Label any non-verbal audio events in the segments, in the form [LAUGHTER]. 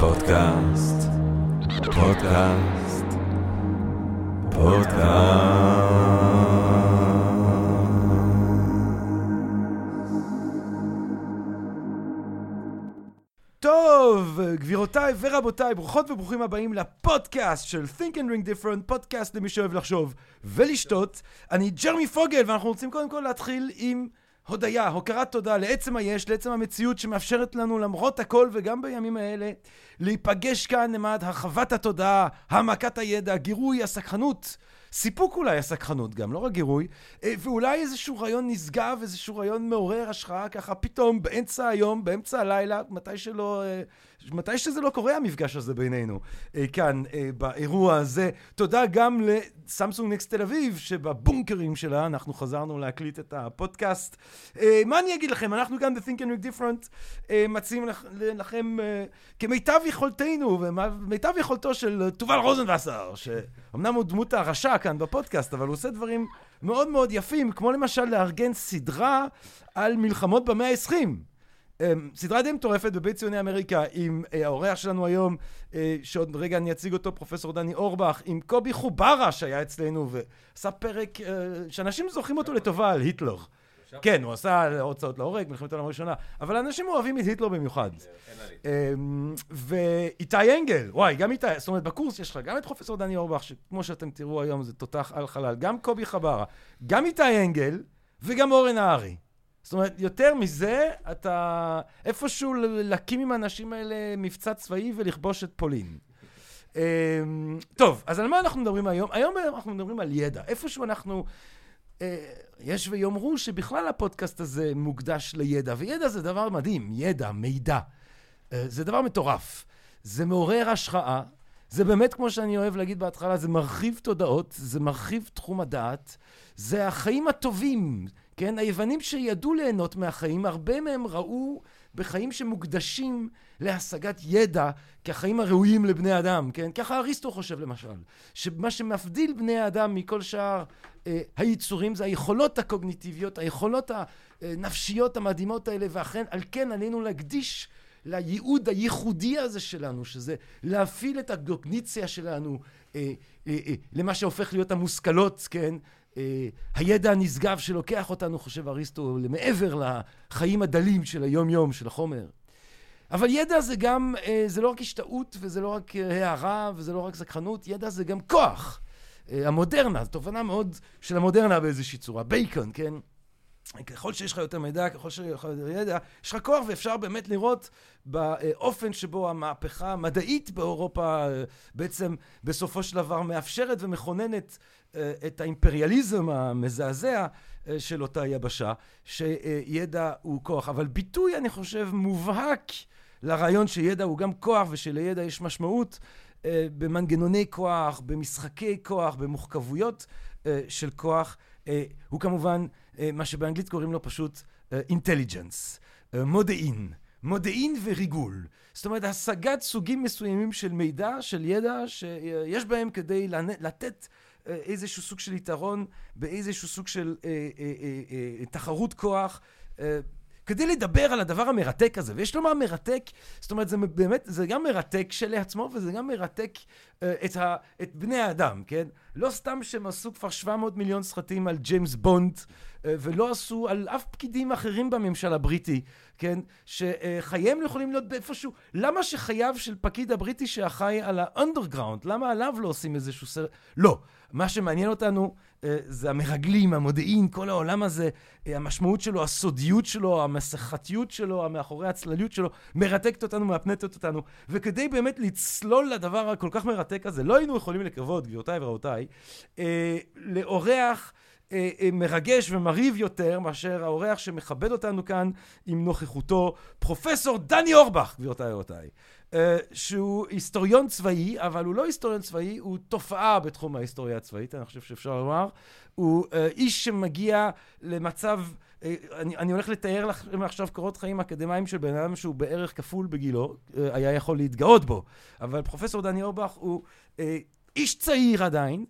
פודקאסט, פודקאסט, פודקאסט. טוב, גבירותיי ורבותיי, ברוכות וברוכים הבאים לפודקאסט של Think and Ring Different, פודקאסט למי שאוהב לחשוב ולשתות. אני ג'רמי פוגל, ואנחנו רוצים קודם כל להתחיל עם הודיה, הוקרת תודה לעצם היש, לעצם המציאות שמאפשרת לנו למרות הכל וגם בימים האלה להיפגש כאן למען הרחבת התודעה, העמקת הידע, גירוי הסקחנות, סיפוק אולי הסקחנות גם, לא רק גירוי, אה, ואולי איזשהו רעיון נשגב, איזשהו רעיון מעורר השראה ככה פתאום באמצע היום, באמצע הלילה, מתי שלא... אה, מתי שזה לא קורה המפגש הזה בינינו, אה, כאן אה, באירוע הזה. תודה גם לסמסונג נקסט תל אביב, שבבונקרים שלה אנחנו חזרנו להקליט את הפודקאסט. אה, מה אני אגיד לכם, אנחנו גם ב-Think and Read Different מציעים לכם כמיטב יכולתנו ומיטב יכולתו של תובל רוזנבסר, שאומנם הוא דמות הרשע כאן בפודקאסט, אבל הוא עושה דברים מאוד מאוד יפים, כמו למשל לארגן סדרה על מלחמות במאה ה-20. אמ, סדרה די מטורפת בבית ציוני אמריקה עם אה, האורח שלנו היום, אה, שעוד רגע אני אציג אותו, פרופסור דני אורבך, עם קובי חוברה שהיה אצלנו ועשה פרק אה, שאנשים זוכרים אותו לטובה על היטלר. כן, הוא עשה הוצאות להורג, מלחמת העולם הראשונה, אבל אנשים אוהבים את היטלר במיוחד. אמ, ואיתי אנגל, וואי, גם איתי, זאת אומרת, בקורס יש לך גם את פרופסור דני אורבך, שכמו שאתם תראו היום זה תותח על חלל, גם קובי חברה, גם איתי אנגל וגם אורן נהרי. זאת אומרת, יותר מזה, אתה איפשהו להקים עם האנשים האלה מבצע צבאי ולכבוש את פולין. אמ, טוב, אז על מה אנחנו מדברים היום? היום אנחנו מדברים על ידע. איפשהו אנחנו... אה, יש ויאמרו שבכלל הפודקאסט הזה מוקדש לידע, וידע זה דבר מדהים, ידע, מידע. אה, זה דבר מטורף. זה מעורר השראה. זה באמת, כמו שאני אוהב להגיד בהתחלה, זה מרחיב תודעות, זה מרחיב תחום הדעת. זה החיים הטובים. כן? היוונים שידעו ליהנות מהחיים, הרבה מהם ראו בחיים שמוקדשים להשגת ידע כחיים הראויים לבני אדם, כן? ככה אריסטו חושב למשל, שמה שמבדיל בני האדם מכל שאר אה, היצורים זה היכולות הקוגניטיביות, היכולות הנפשיות המדהימות האלה, ואכן על כן עלינו להקדיש לייעוד הייחודי הזה שלנו, שזה להפעיל את הקוגניציה שלנו אה, אה, אה, למה שהופך להיות המושכלות, כן? אה, הידע הנשגב שלוקח אותנו, חושב אריסטו, למעבר לחיים הדלים של היום-יום, של החומר. אבל ידע זה גם, אה, זה לא רק השתאות וזה לא רק אה, הערה וזה לא רק זכחנות, ידע זה גם כוח. המודרנה, זו תובנה מאוד של המודרנה באיזושהי צורה. בייקון, כן? ככל שיש לך יותר מידע, ככל שיש לך יותר ידע, יש לך כוח ואפשר באמת לראות באופן שבו המהפכה המדעית באירופה בעצם בסופו של דבר מאפשרת ומכוננת את האימפריאליזם המזעזע אה, של אותה יבשה, שידע הוא כוח. אבל ביטוי, אני חושב, מובהק לרעיון שידע הוא גם כוח ושלידע יש משמעות אה, במנגנוני כוח, במשחקי כוח, במוחכבויות של כוח, הוא כמובן מה שבאנגלית קוראים לו פשוט אינטליג'נס, מודיעין. מודיעין וריגול. זאת אומרת, השגת סוגים מסוימים של מידע, של ידע, שיש בהם כדי לתת אה, איזשהו סוג של יתרון, באיזשהו סוג של אה, אה, אה, אה, תחרות כוח. אה, כדי לדבר על הדבר המרתק הזה, ויש לומר מרתק, זאת אומרת, זה באמת, זה גם מרתק כשלעצמו, וזה גם מרתק uh, את, ה, את בני האדם, כן? לא סתם שהם עשו כבר 700 מיליון סרטים על ג'יימס בונד, uh, ולא עשו על אף פקידים אחרים בממשל הבריטי, כן? שחייהם יכולים להיות באיפשהו, למה שחייו של פקיד הבריטי שאחראי על האנדרגראונד, למה עליו לא עושים איזשהו סרט? לא. מה שמעניין אותנו אה, זה המרגלים, המודיעין, כל העולם הזה, אה, המשמעות שלו, הסודיות שלו, המסכתיות שלו, המאחורי הצלליות שלו, מרתקת אותנו, מאפנטת אותנו. וכדי באמת לצלול לדבר הכל כך מרתק הזה, לא היינו יכולים לקוות, גבירותיי ורבותיי, אה, לאורח מרגש ומרהיב יותר מאשר האורח שמכבד אותנו כאן עם נוכחותו, פרופסור דני אורבך, גבירותיי ורבותיי. אה, שהוא היסטוריון צבאי, אבל הוא לא היסטוריון צבאי, הוא תופעה בתחום ההיסטוריה הצבאית, אני חושב שאפשר לומר. הוא איש שמגיע למצב, אני, אני הולך לתאר לכם עכשיו קורות חיים אקדמיים של בן אדם שהוא בערך כפול בגילו, היה יכול להתגאות בו. אבל פרופסור דני אורבך הוא איש צעיר עדיין, אה,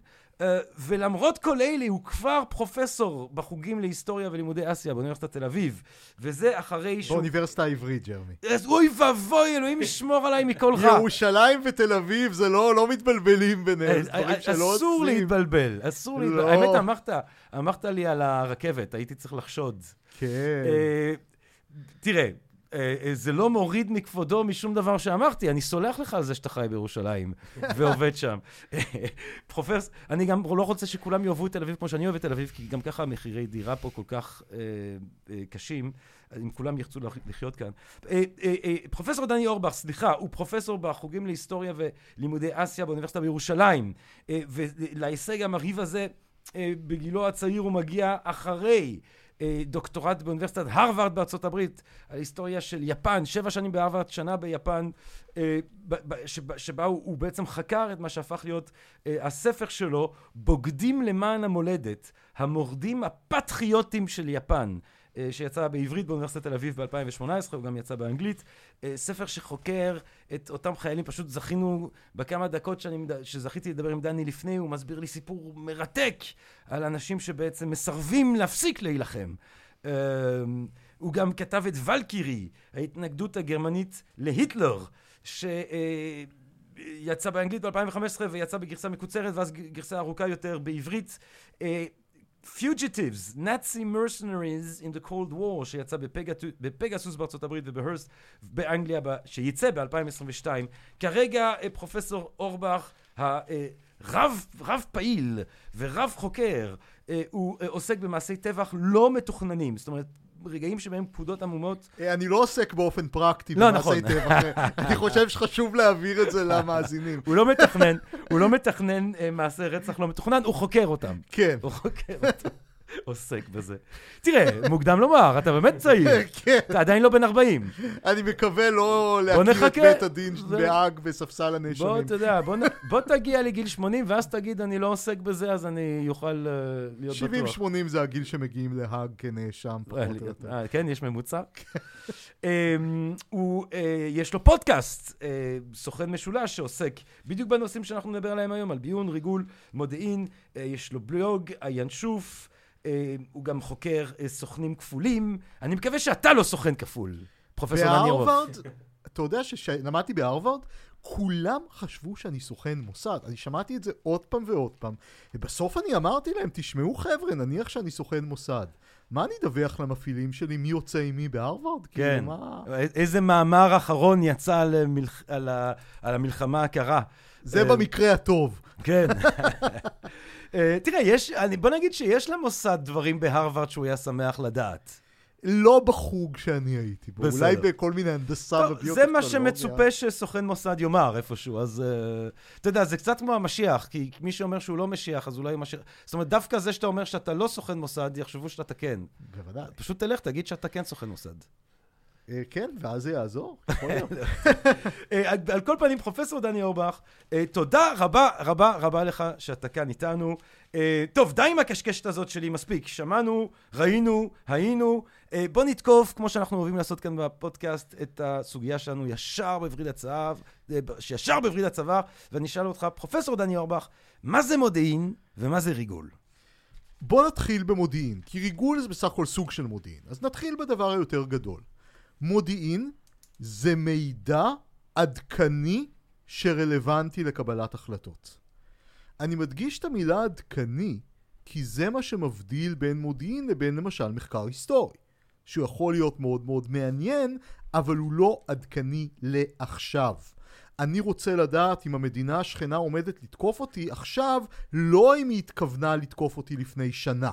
ולמרות כל אלה הוא כבר פרופסור בחוגים להיסטוריה ולימודי אסיה באוניברסיטת תל אביב. וזה אחרי שהוא... באוניברסיטה העברית, ג'רמי. אז אוי ואבוי, אלוהים ישמור עליי מכל רע. ירושלים ותל אביב זה לא, לא מתבלבלים ביניהם, זה אה, דברים שלא אסור עוצרים. להתבלבל, אסור לא. להתבלבל. האמת, אמרת, אמרת לי על הרכבת, הייתי צריך לחשוד. כן. אה, תראה, אה, אה, זה לא מוריד מכבודו משום דבר שאמרתי, אני סולח לך על זה שאתה חי בירושלים [LAUGHS] ועובד שם. פרופס, אני גם לא רוצה שכולם יאהבו את תל אביב כמו שאני אוהב את תל אביב, כי גם ככה מחירי דירה פה כל כך אה, אה, קשים, אם כולם ירצו לח- לחיות כאן. אה, אה, אה, פרופסור דני אורבך, סליחה, הוא פרופסור בחוגים להיסטוריה ולימודי אסיה באוניברסיטה בירושלים, אה, ולהישג המרהיב הזה, אה, בגילו הצעיר הוא מגיע אחרי אה, דוקטורט באוניברסיטת הרווארד בארצות הברית על היסטוריה של יפן, שבע שנים בהרווארד, שנה ביפן, אה, שבה הוא, הוא בעצם חקר את מה שהפך להיות אה, הספר שלו, בוגדים למען המולדת, המורדים הפטריוטים של יפן. אה, שיצא בעברית באוניברסיטת תל אביב ב-2018, הוא גם יצא באנגלית. אה, ספר שחוקר את אותם חיילים, פשוט זכינו בכמה דקות שאני, שזכיתי לדבר עם דני לפני, הוא מסביר לי סיפור מרתק על אנשים שבעצם מסרבים להפסיק להילחם. אה, הוא גם כתב את ולקירי, ההתנגדות הגרמנית להיטלר, שיצא באנגלית ב-2015 ויצא בגרסה מקוצרת ואז גרסה ארוכה יותר בעברית. אה, Fugitives, Nazi Mercenaries in the Cold War, שיצא בפגסוס בארצות הברית ובהרסט באנגליה, שייצא ב-2022. כרגע אה, פרופסור אורבך, הרב רב פעיל ורב חוקר, אה, הוא אה, עוסק במעשי טבח לא מתוכננים. זאת אומרת, רגעים שבהם פקודות עמומות אה, אני לא עוסק באופן פרקטי לא, במעשי נכון. אני חושב שחשוב להעביר את זה [LAUGHS] למאזינים. הוא לא מתכנן, הוא לא מתכנן אה, מעשי רצח לא מתוכנן, הוא חוקר אותם. כן. הוא חוקר אותם. עוסק בזה. תראה, מוקדם לומר, אתה באמת צעיר. [LAUGHS] כן. אתה עדיין לא בן 40. אני מקווה לא בוא להכיר את. בית הדין בהאג בספסל בוא, הנאשמים. אתה יודע, בוא, בוא תגיע לגיל 80, ואז תגיד, אני לא עוסק בזה, אז אני אוכל אה, להיות בטוח. 70-80 זה הגיל שמגיעים להאג כנאשם, פחות או יותר. אה, כן, יש ממוצע. [LAUGHS] אמ, אה, יש לו פודקאסט, אה, סוכן משולש, שעוסק בדיוק בנושאים שאנחנו נדבר עליהם היום, על ביון, ריגול, מודיעין, אה, יש לו בלוג, הינשוף, אה, הוא גם חוקר אה, סוכנים כפולים. אני מקווה שאתה לא סוכן כפול, פרופסור דני אורוב. בהרווארד, אתה יודע שלמדתי בהרווארד, כולם חשבו שאני סוכן מוסד. אני שמעתי את זה עוד פעם ועוד פעם, ובסוף אני אמרתי להם, תשמעו חבר'ה, נניח שאני סוכן מוסד. מה אני אדווח למפעילים שלי מי יוצא עם מי בהרווארד? כן. כאילו, מה... איזה מאמר אחרון יצא על, המלח... על, ה... על המלחמה הקרה. זה אה, במקרה הטוב. כן. [LAUGHS] אה, תראה, יש, אני, בוא נגיד שיש למוסד דברים בהרווארד שהוא היה שמח לדעת. לא בחוג שאני הייתי בו, בסדר. אולי בכל מיני הנדסה וביוטכנולוגיה. זה מה שמצופה שסוכן מוסד יאמר איפשהו, אז אה, אתה יודע, זה קצת כמו המשיח, כי מי שאומר שהוא לא משיח, אז אולי משיח. זאת אומרת, דווקא זה שאתה אומר שאתה לא סוכן מוסד, יחשבו שאתה כן. בוודאי. פשוט תלך, תגיד שאתה כן סוכן מוסד. אה, כן, ואז זה יעזור. [LAUGHS] יכול להיות. אה, על, כל פנים, פרופסור דני אורבך, אה, תודה רבה רבה רבה לך שאתה כאן איתנו. טוב, די עם הקשקשת הזאת שלי, מספיק. שמענו, ראינו, היינו. בוא נתקוף, כמו שאנחנו אוהבים לעשות כאן בפודקאסט, את הסוגיה שלנו ישר בווריד הצוואר, אה, ישר בווריד הצוואר, ואני אשאל אותך, פרופסור דני אורבך, מה זה מודיעין ומה זה ריגול? בוא נתחיל במודיעין, כי ריגול זה בסך הכל סוג של מודיעין. אז נתחיל בדבר היותר גדול. מודיעין זה מידע עדכני שרלוונטי לקבלת החלטות. אני מדגיש את המילה עדכני, כי זה מה שמבדיל בין מודיעין לבין למשל מחקר היסטורי. שהוא יכול להיות מאוד מאוד מעניין, אבל הוא לא עדכני לעכשיו. אני רוצה לדעת אם המדינה השכנה עומדת לתקוף אותי עכשיו, לא אם היא התכוונה לתקוף אותי לפני שנה.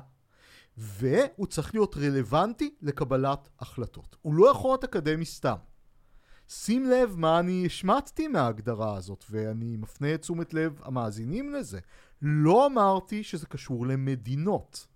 והוא צריך להיות רלוונטי לקבלת החלטות. הוא לא יכול להיות אקדמי סתם. שים לב מה אני השמטתי מההגדרה הזאת, ואני מפנה את תשומת לב המאזינים לזה. לא אמרתי שזה קשור למדינות.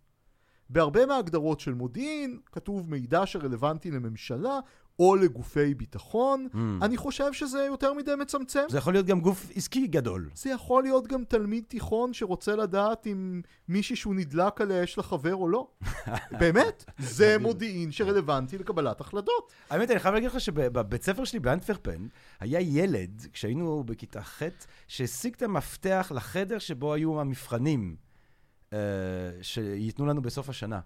בהרבה מההגדרות של מודיעין כתוב מידע שרלוונטי לממשלה או לגופי ביטחון, Mm. אני חושב שזה יותר מדי מצמצם. זה יכול להיות גם גוף עסקי גדול. זה יכול להיות גם תלמיד תיכון שרוצה לדעת אם מישהי שהוא נדלק עליה יש לה חבר או לא. [LAUGHS] באמת, זה מודיעין שרלוונטי לקבלת החלטות. האמת, אני חייב להגיד לך שבבית ספר שלי באנטוורפן, היה ילד, כשהיינו בכיתה ח', שהשיג את המפתח לחדר שבו היו המבחנים אה, שייתנו לנו בסוף השנה.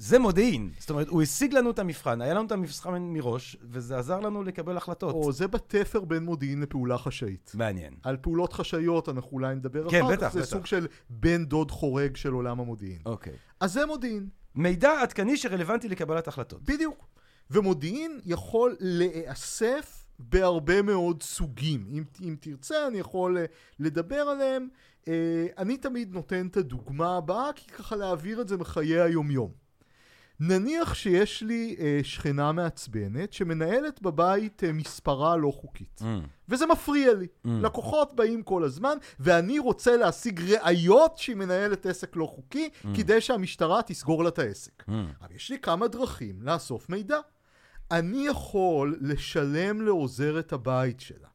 זה מודיעין. זאת אומרת, הוא השיג לנו את המבחן, היה לנו את המבחן מראש, וזה עזר לנו לקבל החלטות. או זה בתפר בין מודיעין לפעולה חשאית. מעניין. על פעולות חשאיות אנחנו אולי נדבר כן, אחר בטח, כך, זה בטח. סוג של בן דוד חורג של עולם המודיעין. אוקיי. אז זה מודיעין, מידע עדכני שרלוונטי לקבלת החלטות. בדיוק. ומודיעין יכול להיאסף בהרבה מאוד סוגים. אם, אם תרצה, אני יכול אה, לדבר עליהם. אה, אני תמיד נותן את הדוגמה הבאה, כי ככה להעביר את זה מחיי היומיום. נניח שיש לי אה, שכנה מעצבנת שמנהלת בבית אה, מספרה לא חוקית. Mm. וזה מפריע לי. Mm. לקוחות באים כל הזמן, ואני רוצה להשיג ראיות שהיא מנהלת עסק לא חוקי, Mm. כדי שהמשטרה תסגור לה את העסק. Mm. אבל יש לי כמה דרכים לאסוף מידע. אני יכול לשלם לעוזרת הבית שלה,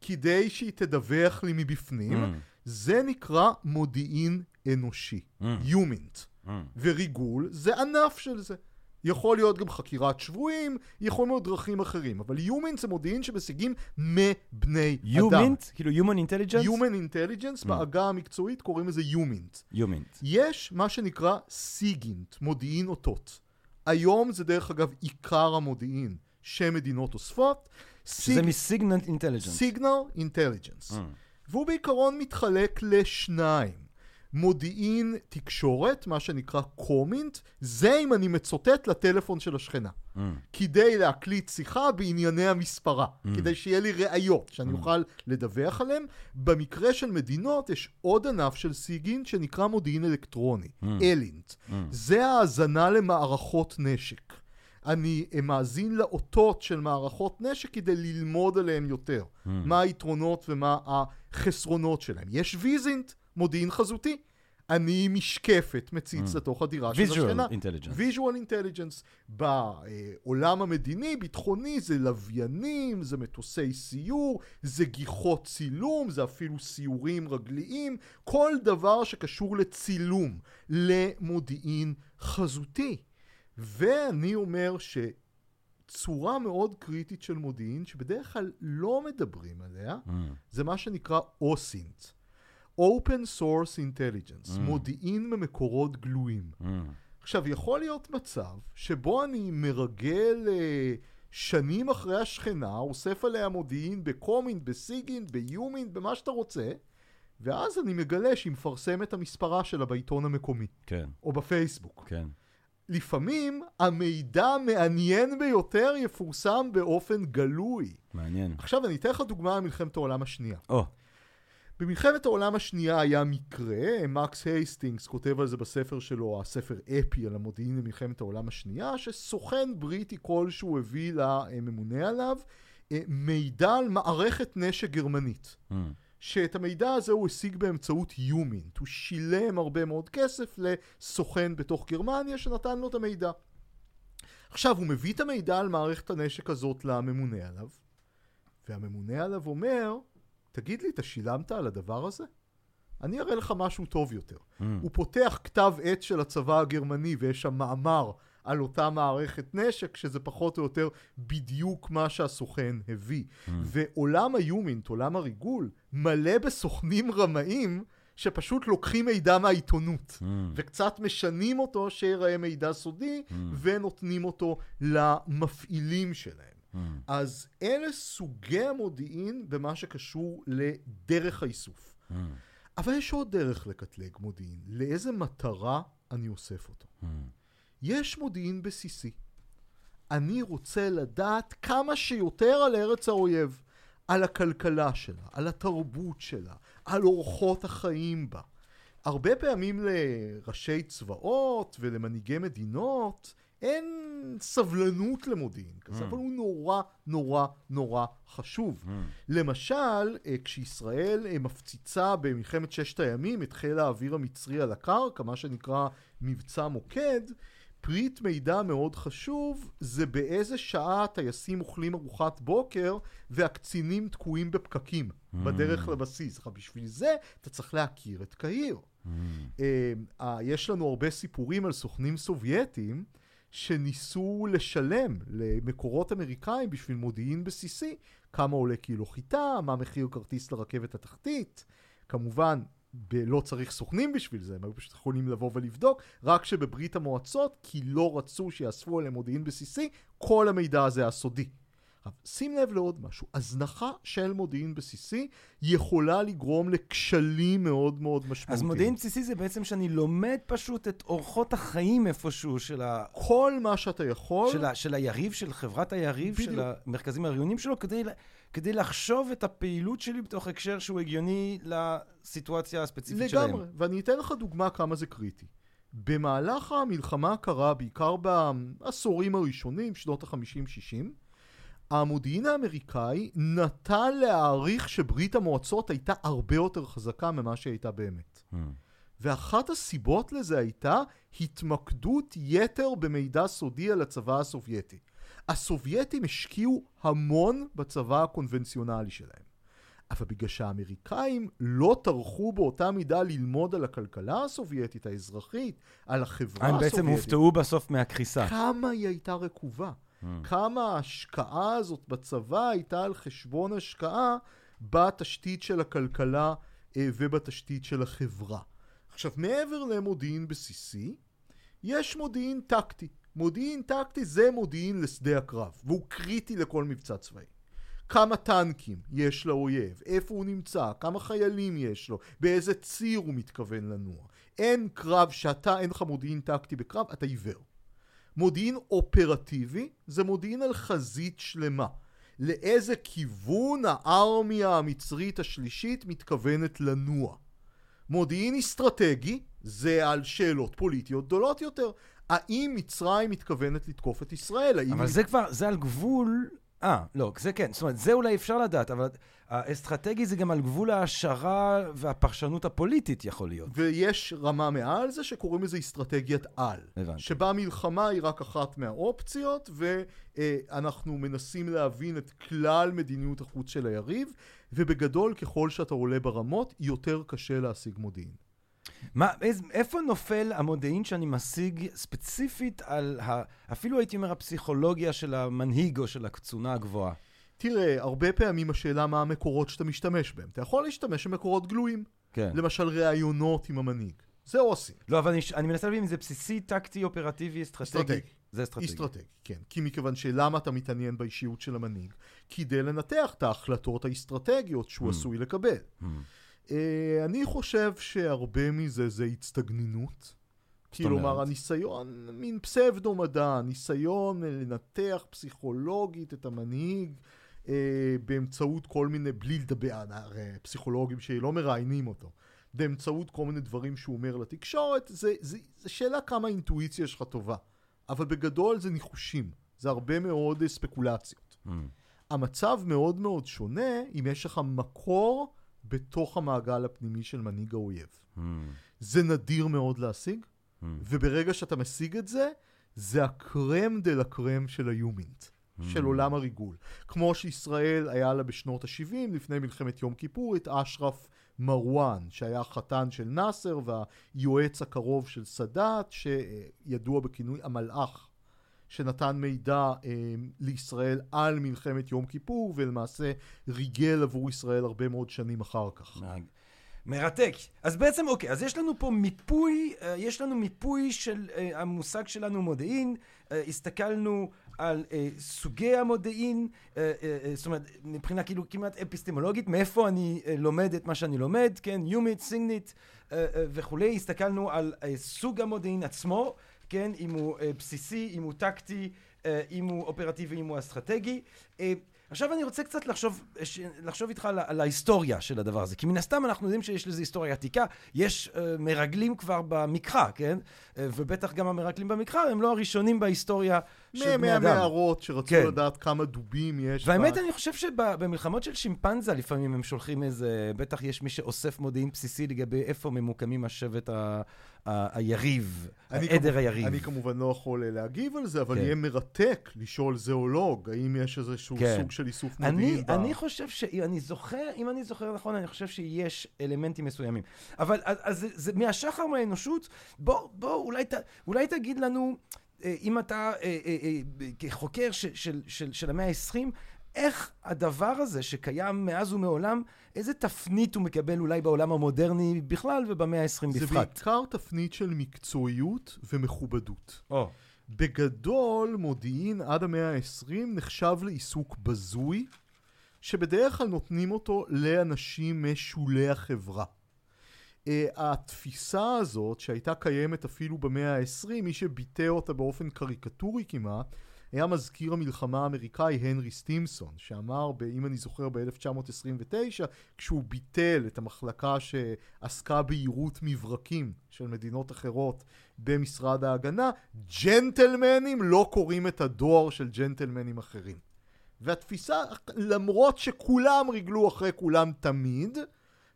כדי שהיא תדווח לי מבפנים, Mm. זה נקרא מודיעין אנושי, Mm. יומינט. Mm. וריגול זה ענף של זה. יכול להיות גם חקירת שבויים, יכול להיות דרכים אחרים, אבל יומינט זה מודיעין שמשיגים מבני אדם. יומינט? כאילו Human Intelligence? Human Intelligence, Mm. בעגה המקצועית קוראים לזה יומינט. יומינט. יש מה שנקרא סיגינט, מודיעין אותות. היום זה דרך אגב עיקר המודיעין שמדינות אוספות. שזה מסיגינט intelligence. signal intelligence. והוא בעיקרון מתחלק לשניים. מודיעין תקשורת, מה שנקרא קומינט, זה אם אני מצוטט לטלפון של השכנה. Mm. כדי להקליט שיחה בענייני המספרה, Mm. כדי שיהיה לי ראיות, שאני אוכל לדווח עליהן. במקרה של מדינות יש עוד ענף של סיגינט שנקרא מודיעין אלקטרוני, Mm. אלינט. Mm. זה האזנה למערכות נשק. אני מאזין לאותות של מערכות נשק כדי ללמוד עליהן יותר. Mm. מה היתרונות ומה החסרונות שלהם. יש ויזינט, מודיעין חזותי. אני משקפת מציץ Mm. לתוך הדירה של השכנה. Visual Intelligence. visual intelligence. בעולם המדיני, ביטחוני, זה לוויינים, זה מטוסי סיור, זה גיחות צילום, זה אפילו סיורים רגליים, כל דבר שקשור לצילום, למודיעין חזותי. ואני אומר שצורה מאוד קריטית של מודיעין, שבדרך כלל לא מדברים עליה, Mm. זה מה שנקרא אוסינט. Open Source Intelligence, Mm. מודיעין ממקורות גלויים. Mm. עכשיו, יכול להיות מצב שבו אני מרגל אה, שנים אחרי השכנה, אוסף עליה מודיעין בקומינט, בסיגינט, ביומינט, במה שאתה רוצה, ואז אני מגלה שהיא מפרסמת את המספרה שלה בעיתון המקומי, כן, או בפייסבוק. כן. לפעמים המידע המעניין ביותר יפורסם באופן גלוי. מעניין. עכשיו אני אתן לך דוגמה ממלחמת העולם השנייה. או, במלחמת העולם השנייה היה מקרה, מקס הייסטינגס כותב על זה בספר שלו, הספר אפי על המודיעין למלחמת העולם השנייה, שסוכן בריטי כלשהו הביא לממונה עליו אה, מידע על מערכת נשק גרמנית. mm. שאת המידע הזה הוא השיג באמצעות יומינט. הוא שילם הרבה מאוד כסף לסוכן בתוך גרמניה שנתן לו את המידע. עכשיו, הוא מביא את המידע על מערכת הנשק הזאת לממונה עליו, והממונה עליו אומר, תגיד לי, אתה שילמת על הדבר הזה? אני אראה לך משהו טוב יותר. Mm. הוא פותח כתב עת של הצבא הגרמני ויש שם מאמר על אותה מערכת נשק, שזה פחות או יותר בדיוק מה שהסוכן הביא. Mm. ועולם היומינט, עולם הריגול, מלא בסוכנים רמאים שפשוט לוקחים מידע מהעיתונות. Mm. וקצת משנים אותו שיראה מידע סודי, Mm. ונותנים אותו למפעילים שלהם. Mm. אז אלה סוגי המודיעין במה שקשור לדרך האיסוף. Mm. אבל יש עוד דרך לקטלג מודיעין. לאיזה מטרה אני אוסף אותו? Mm. יש מודיעין בסיסי. אני רוצה לדעת כמה שיותר על ארץ האויב, על הכלכלה שלה, על התרבות שלה, על אורחות החיים בה. הרבה פעמים לראשי צבאות ולמנהיגי מדינות אין סבלנות למודיעין כזה, Mm. אבל הוא נורא נורא נורא חשוב. Mm. למשל, אה, כשישראל אה, מפציצה במלחמת ששת הימים את חיל האוויר המצרי על הקרקע, מה שנקרא מבצע מוקד, פריט מידע מאוד חשוב זה באיזה שעה הטייסים אוכלים ארוחת בוקר והקצינים תקועים בפקקים בדרך לבסיס. עכשיו, בשביל זה אתה צריך להכיר את קהיר. אה, אה, יש לנו הרבה סיפורים על סוכנים סובייטים שניסו לשלם למקורות אמריקאים בשביל מודיעין בסיסי כמה עולה קילו חיטה, מה מחיר כרטיס לרכבת התחתית. כמובן, ב- לא צריך סוכנים בשביל זה, הם היו פשוט יכולים לבוא ולבדוק, רק שבברית המועצות, כי לא רצו שיאספו עליהם מודיעין בסיסי, כל המידע הזה היה סודי. שים לב לעוד משהו, הזנחה של מודיעין בסיסי יכולה לגרום לכשלים מאוד מאוד משמעותיים. אז מודיעין בסיסי זה בעצם שאני לומד פשוט את אורחות החיים איפשהו של, ה... כל מה שאתה יכול, של, ה... של היריב, של חברת היריב, בדיוק. של המרכזים העריונים שלו, כדי, כדי לחשוב את הפעילות שלי בתוך הקשר שהוא הגיוני לסיטואציה הספציפית שלהם. לגמרי, ואני אתן לך דוגמה כמה זה קריטי. במהלך המלחמה הקרה, בעיקר בעשורים הראשונים, שנות ה-50-60, המודיעין האמריקאי נטה להעריך שברית המועצות הייתה הרבה יותר חזקה ממה שהיא הייתה באמת. Hmm. ואחת הסיבות לזה הייתה התמקדות יתר במידע סודי על הצבא הסובייטי. הסובייטים השקיעו המון בצבא הקונבנציונלי שלהם. אבל בגלל שהאמריקאים לא טרחו באותה מידה ללמוד על הכלכלה הסובייטית, האזרחית, על החברה הם הסובייטית, בעצם הופתעו בסוף מהקריסה. כמה היא הייתה רקובה. כמה ההשקעה הזאת בצבא הייתה על חשבון השקעה בתשתית של הכלכלה אה, ובתשתית של החברה. עכשיו, מעבר למודיעין בסיסי, יש מודיעין טקטי. מודיעין טקטי זה מודיעין לשדה הקרב, והוא קריטי לכל מבצע צבאי. כמה טנקים יש לאויב, איפה הוא נמצא, כמה חיילים יש לו, באיזה ציר הוא מתכוון לנוע. אין קרב שאתה, אין לך מודיעין טקטי בקרב, אתה עיוור. מודיעין אופרטיבי זה מודיעין על חזית שלמה. לאיזה כיוון הארמיה המצרית השלישית מתכוונת לנוע. מודיעין אסטרטגי זה על שאלות פוליטיות גדולות יותר. האם מצרים מתכוונת לתקוף את ישראל? אבל היא- זה כבר, זה על גבול... אה, לא, זה כן. זאת אומרת, זה אולי אפשר לדעת, אבל האסטרטגי זה גם על גבול ההשערה והפרשנות הפוליטית יכול להיות. ויש רמה מעל זה שקוראים לזה אסטרטגיית על. הבנתי. שבה מלחמה היא רק אחת מהאופציות, ואנחנו מנסים להבין את כלל מדיניות החוץ של היריב, ובגדול, ככל שאתה עולה ברמות, יותר קשה להשיג מודיעין. מה, איז, איפה נופל המודיעין שאני משיג ספציפית על, ה, אפילו הייתי אומר הפסיכולוגיה של המנהיג או של הקצונה הגבוהה? תראה, הרבה פעמים השאלה מה המקורות שאתה משתמש בהם. אתה יכול להשתמש במקורות גלויים. כן. למשל, ראיונות עם המנהיג. זה עושים. לא, אבל אני, אני מנסה להבין אם זה בסיסי, טקטי, אופרטיבי, אסטרטגי. אסטרטגי. זה אסטרטגי. אסטרטגי, כן. כי מכיוון שלמה אתה מתעניין באישיות של המנהיג? כדי לנתח את ההחלטות האסטרטגיות שהוא Mm. עשוי לקבל. Hmm. אה, אני חושב שהרבה מזה זה הצטגנינות. כלומר, אומרת? הניסיון, מין פסבדו-מדע, ניסיון אה, לנתח פסיכולוגית את המנהיג אה, באמצעות כל מיני, בלי לדבר, הרי פסיכולוגים שלא מראיינים אותו, באמצעות כל מיני דברים שהוא אומר לתקשורת, זה, זה, זה שאלה כמה אינטואיציה שלך טובה. אבל בגדול זה ניחושים, זה הרבה מאוד אה, ספקולציות. Hmm. המצב מאוד מאוד שונה אם יש לך מקור בתוך המעגל הפנימי של מנהיג האויב. Hmm. זה נדיר מאוד להשיג, Hmm. וברגע שאתה משיג את זה, זה הקרם דה לה קרם של היומינט, של עולם הריגול. כמו שישראל היה לה בשנות ה-70, לפני מלחמת יום כיפור, את אשרף מרואן, שהיה החתן של נאסר והיועץ הקרוב של סאדאת, שידוע בכינוי המלאך, שנתן מידע אה, לישראל על מלחמת יום כיפור, ולמעשה ריגל עבור ישראל הרבה מאוד שנים אחר כך. מרתק. אז בעצם, אוקיי, אז יש לנו פה מיפוי, אה, יש לנו מיפוי של אה, המושג שלנו מודיעין, אה, הסתכלנו על אה, סוגי המודיעין, אה, אה, אה, זאת אומרת, מבחינה כאילו כמעט אפיסטמולוגית, מאיפה אני אה, לומד את מה שאני לומד, כן, יומית, סיגנית אה, אה, וכולי, הסתכלנו על אה, סוג המודיעין עצמו, כן, אם הוא אה, בסיסי, אם הוא טקטי, אה, אם הוא אופרטיבי, אם הוא אסטרטגי. אה, עכשיו אני רוצה קצת לחשוב, לחשוב איתך על, על ההיסטוריה של הדבר הזה, כי מן הסתם אנחנו יודעים שיש לזה היסטוריה עתיקה, יש uh, מרגלים כבר במקרא, כן? Uh, ובטח גם המרגלים במקרא הם לא הראשונים בהיסטוריה של בני אדם. מהמערות שרצו כן. לדעת כמה דובים יש. והאמת, ב- אני חושב שבמלחמות של שימפנזה לפעמים הם שולחים איזה, בטח יש מי שאוסף מודיעין בסיסי לגבי איפה ממוקמים השבט ה- היריב, העדר היריב. אני כמובן לא יכול אה, להגיב על זה, אבל כן. יהיה מרתק לשאול זואולוג, האם יש איזשהו כן. סוג של איסוף מודיעין. אני חושב שאם אני זוכר, אם אני זוכר נכון, אני חושב שיש אלמנטים מסוימים. אבל אז, זה, מהשחר מהאנושות, בוא, בוא, אולי, תגיד לנו, אה, אם אתה אה, כחוקר של, של, של, של המאה ה-20, איך הדבר הזה שקיים מאז ומעולם, איזה תפנית הוא מקבל אולי בעולם המודרני בכלל ובמאה ה-20 זה בפרט? בעיקר תפנית של מקצועיות ומכובדות. או, בגדול, מודיעין עד המאה ה-20 נחשב לעיסוק בזוי, שבדרך כלל נותנים אותו לאנשים משולי החברה. Uh, התפיסה הזאת, שהייתה קיימת אפילו במאה ה-20, מי שביטא אותה באופן קריקטורי כמעט, היה מזכיר המלחמה האמריקאי הנרי סטימסון, שאמר, ב, אם אני זוכר, ב-1929, כשהוא ביטל את המחלקה שעסקה ביירוט מברקים של מדינות אחרות במשרד ההגנה, ג'נטלמנים לא קוראים את הדואר של ג'נטלמנים אחרים. והתפיסה, למרות שכולם ריגלו אחרי כולם תמיד,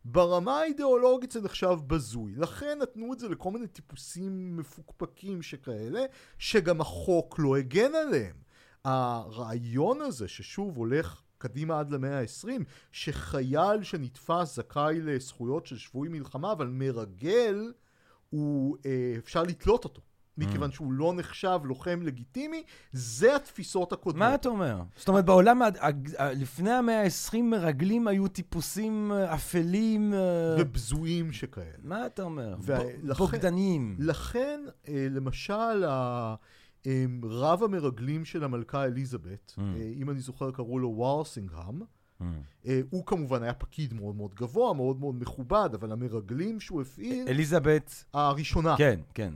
ברמה האידיאולוגית זה נחשב בזוי. לכן נתנו את זה לכל מיני טיפוסים מפוקפקים שכאלה, שגם החוק לא הגן עליהם. הרעיון הזה, ששוב הולך קדימה עד למאה ה-20, שחייל שנתפס זכאי לזכויות של שבוי מלחמה, אבל מרגל, הוא, אה, אפשר לתלות אותו. מכיוון שהוא לא נחשב לוחם לגיטימי, זה התפיסות הקודמות. מה אתה אומר? זאת אומרת, בעולם, לפני המאה ה-20 מרגלים היו טיפוסים אה, אפלים, אה, ובזויים שכאלה. מה אתה אומר? וה- ב- לכן- אה, למשל, רב המרגלים של המלכה אליזבת, Mm. אם אני זוכר קראו לו וורסינגהם, Mm. הוא כמובן היה פקיד מאוד מאוד גבוה, מאוד מאוד מכובד, אבל המרגלים שהוא הפעיל, אליזבת, הראשונה, כן, כן.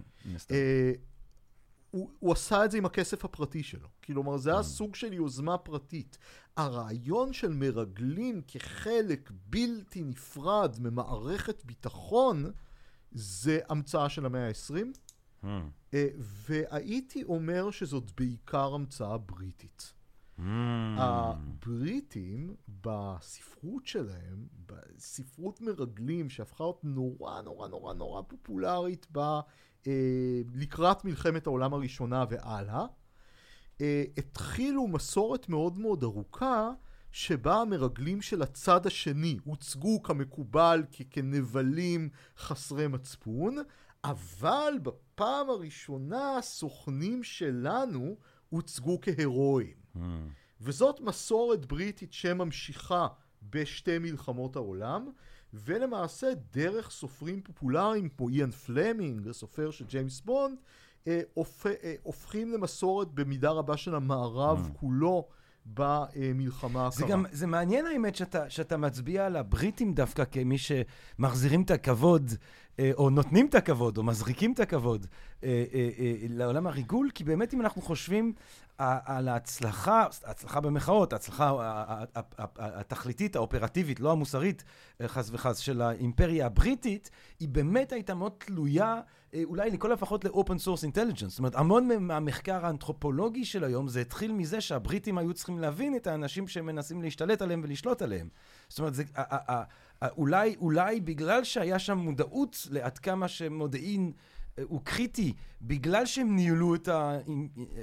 אה, הוא, הוא עשה את זה עם הכסף הפרטי שלו. כלומר, זה היה Mm. סוג של יוזמה פרטית. הרעיון של מרגלים כחלק בלתי נפרד ממערכת ביטחון, זה המצאה של המאה ה-20, Mm. אה, והייתי אומר שזאת בעיקר המצאה בריטית. Mm. הבריטים בספרות שלהם, בספרות מרגלים שהפכה להיות נורא נורא נורא נורא פופולרית ב, אה, לקראת מלחמת העולם הראשונה והלאה, אה, התחילו מסורת מאוד מאוד ארוכה שבה המרגלים של הצד השני הוצגו כמקובל כ- כנבלים חסרי מצפון, אבל בפעם הראשונה הסוכנים שלנו הוצגו כהירואיים. Mm. וזאת מסורת בריטית שממשיכה בשתי מלחמות העולם, ולמעשה דרך סופרים פופולריים כמו איאן פלמינג, הסופר של ג'יימס בונד, אה, הופ... אה, הופכים למסורת במידה רבה של המערב Mm. כולו במלחמה זה הקרה. גם, זה מעניין האמת שאתה, שאתה מצביע על הבריטים דווקא כמי שמחזירים את הכבוד, או נותנים את הכבוד, או מזריקים את הכבוד אה, אה, אה, לעולם הריגול, כי באמת אם אנחנו חושבים אה, על ההצלחה, הצלחה במחאות, ההצלחה התכליתית, האופרטיבית, לא המוסרית, אה, חס וחס, של האימפריה הבריטית, היא באמת הייתה מאוד תלויה, אה, אולי לכל הפחות ל-open source intelligence. זאת אומרת, המון מהמחקר האנתרופולוגי של היום, זה התחיל מזה שהבריטים היו צריכים להבין את האנשים שהם מנסים להשתלט עליהם ולשלוט עליהם. זאת אומרת, זה, אולי, אולי בגלל שהיה שם מודעות לעד כמה שמודיעין אה, הוא קריטי, בגלל שהם ניהלו את, ה,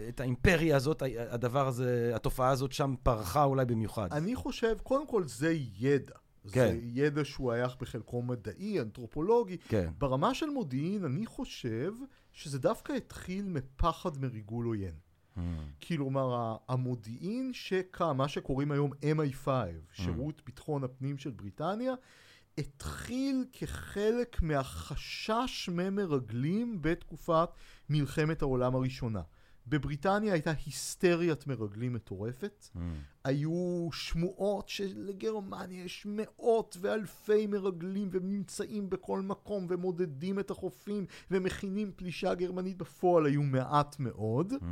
את האימפריה הזאת, הדבר הזה, התופעה הזאת שם פרחה אולי במיוחד. אני חושב, קודם כל זה ידע. כן. זה ידע שהוא היה בחלקו מדעי, אנתרופולוגי. כן. ברמה של מודיעין, אני חושב שזה דווקא התחיל מפחד מריגול עוין. Hmm. כלומר, ה- המודיעין שקם, מה שקוראים היום MI5, שירות ביטחון הפנים של בריטניה, התחיל כחלק מהחשש ממרגלים בתקופת מלחמת העולם הראשונה. בבריטניה הייתה היסטריית מרגלים מטורפת. Hmm. היו שמועות שלגרמניה יש מאות ואלפי מרגלים והם נמצאים בכל מקום ומודדים את החופים ומכינים פלישה גרמנית בפועל היו מעט מאוד Hmm.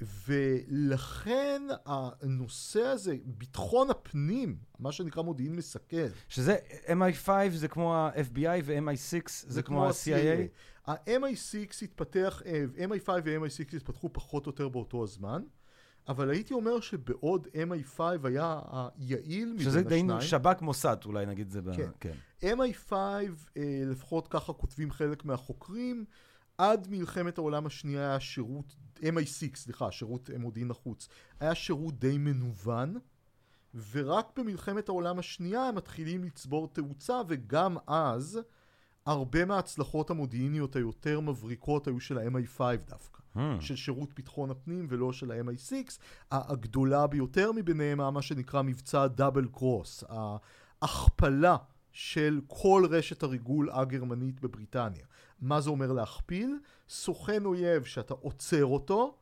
ולכן הנושא הזה, ביטחון הפנים, מה שנקרא מודיעין מסכל. שזה, MI5 זה כמו ה-FBI ו-MI6 זה כמו ה-CIA? ה-MI6 התפתח, אה, MI5 ו-MI6 התפתחו פחות או יותר באותו הזמן. אבל הייתי אומר שבעוד MI5 היה היעיל מבין שזה השניים. די שב"כ מוסד, אולי נגיד זה. ב... כן. כן. MI5, אה, לפחות ככה כותבים חלק מהחוקרים, עד מלחמת העולם השנייה היה שירות, MI6, סליחה, שירות מודיעין החוץ, היה שירות די מנוון, ורק במלחמת העולם השנייה הם מתחילים לצבור תאוצה, וגם אז הרבה מההצלחות המודיעיניות היותר מבריקות היו של ה-MI5 דווקא. Hmm. של שירות ביטחון הפנים ולא של ה-MI6. הגדולה ביותר מביניהם היה מה שנקרא מבצע דאבל קרוס, ההכפלה של כל רשת הריגול הגרמנית בבריטניה. מה זה אומר להכפיל? סוכן אויב שאתה עוצר אותו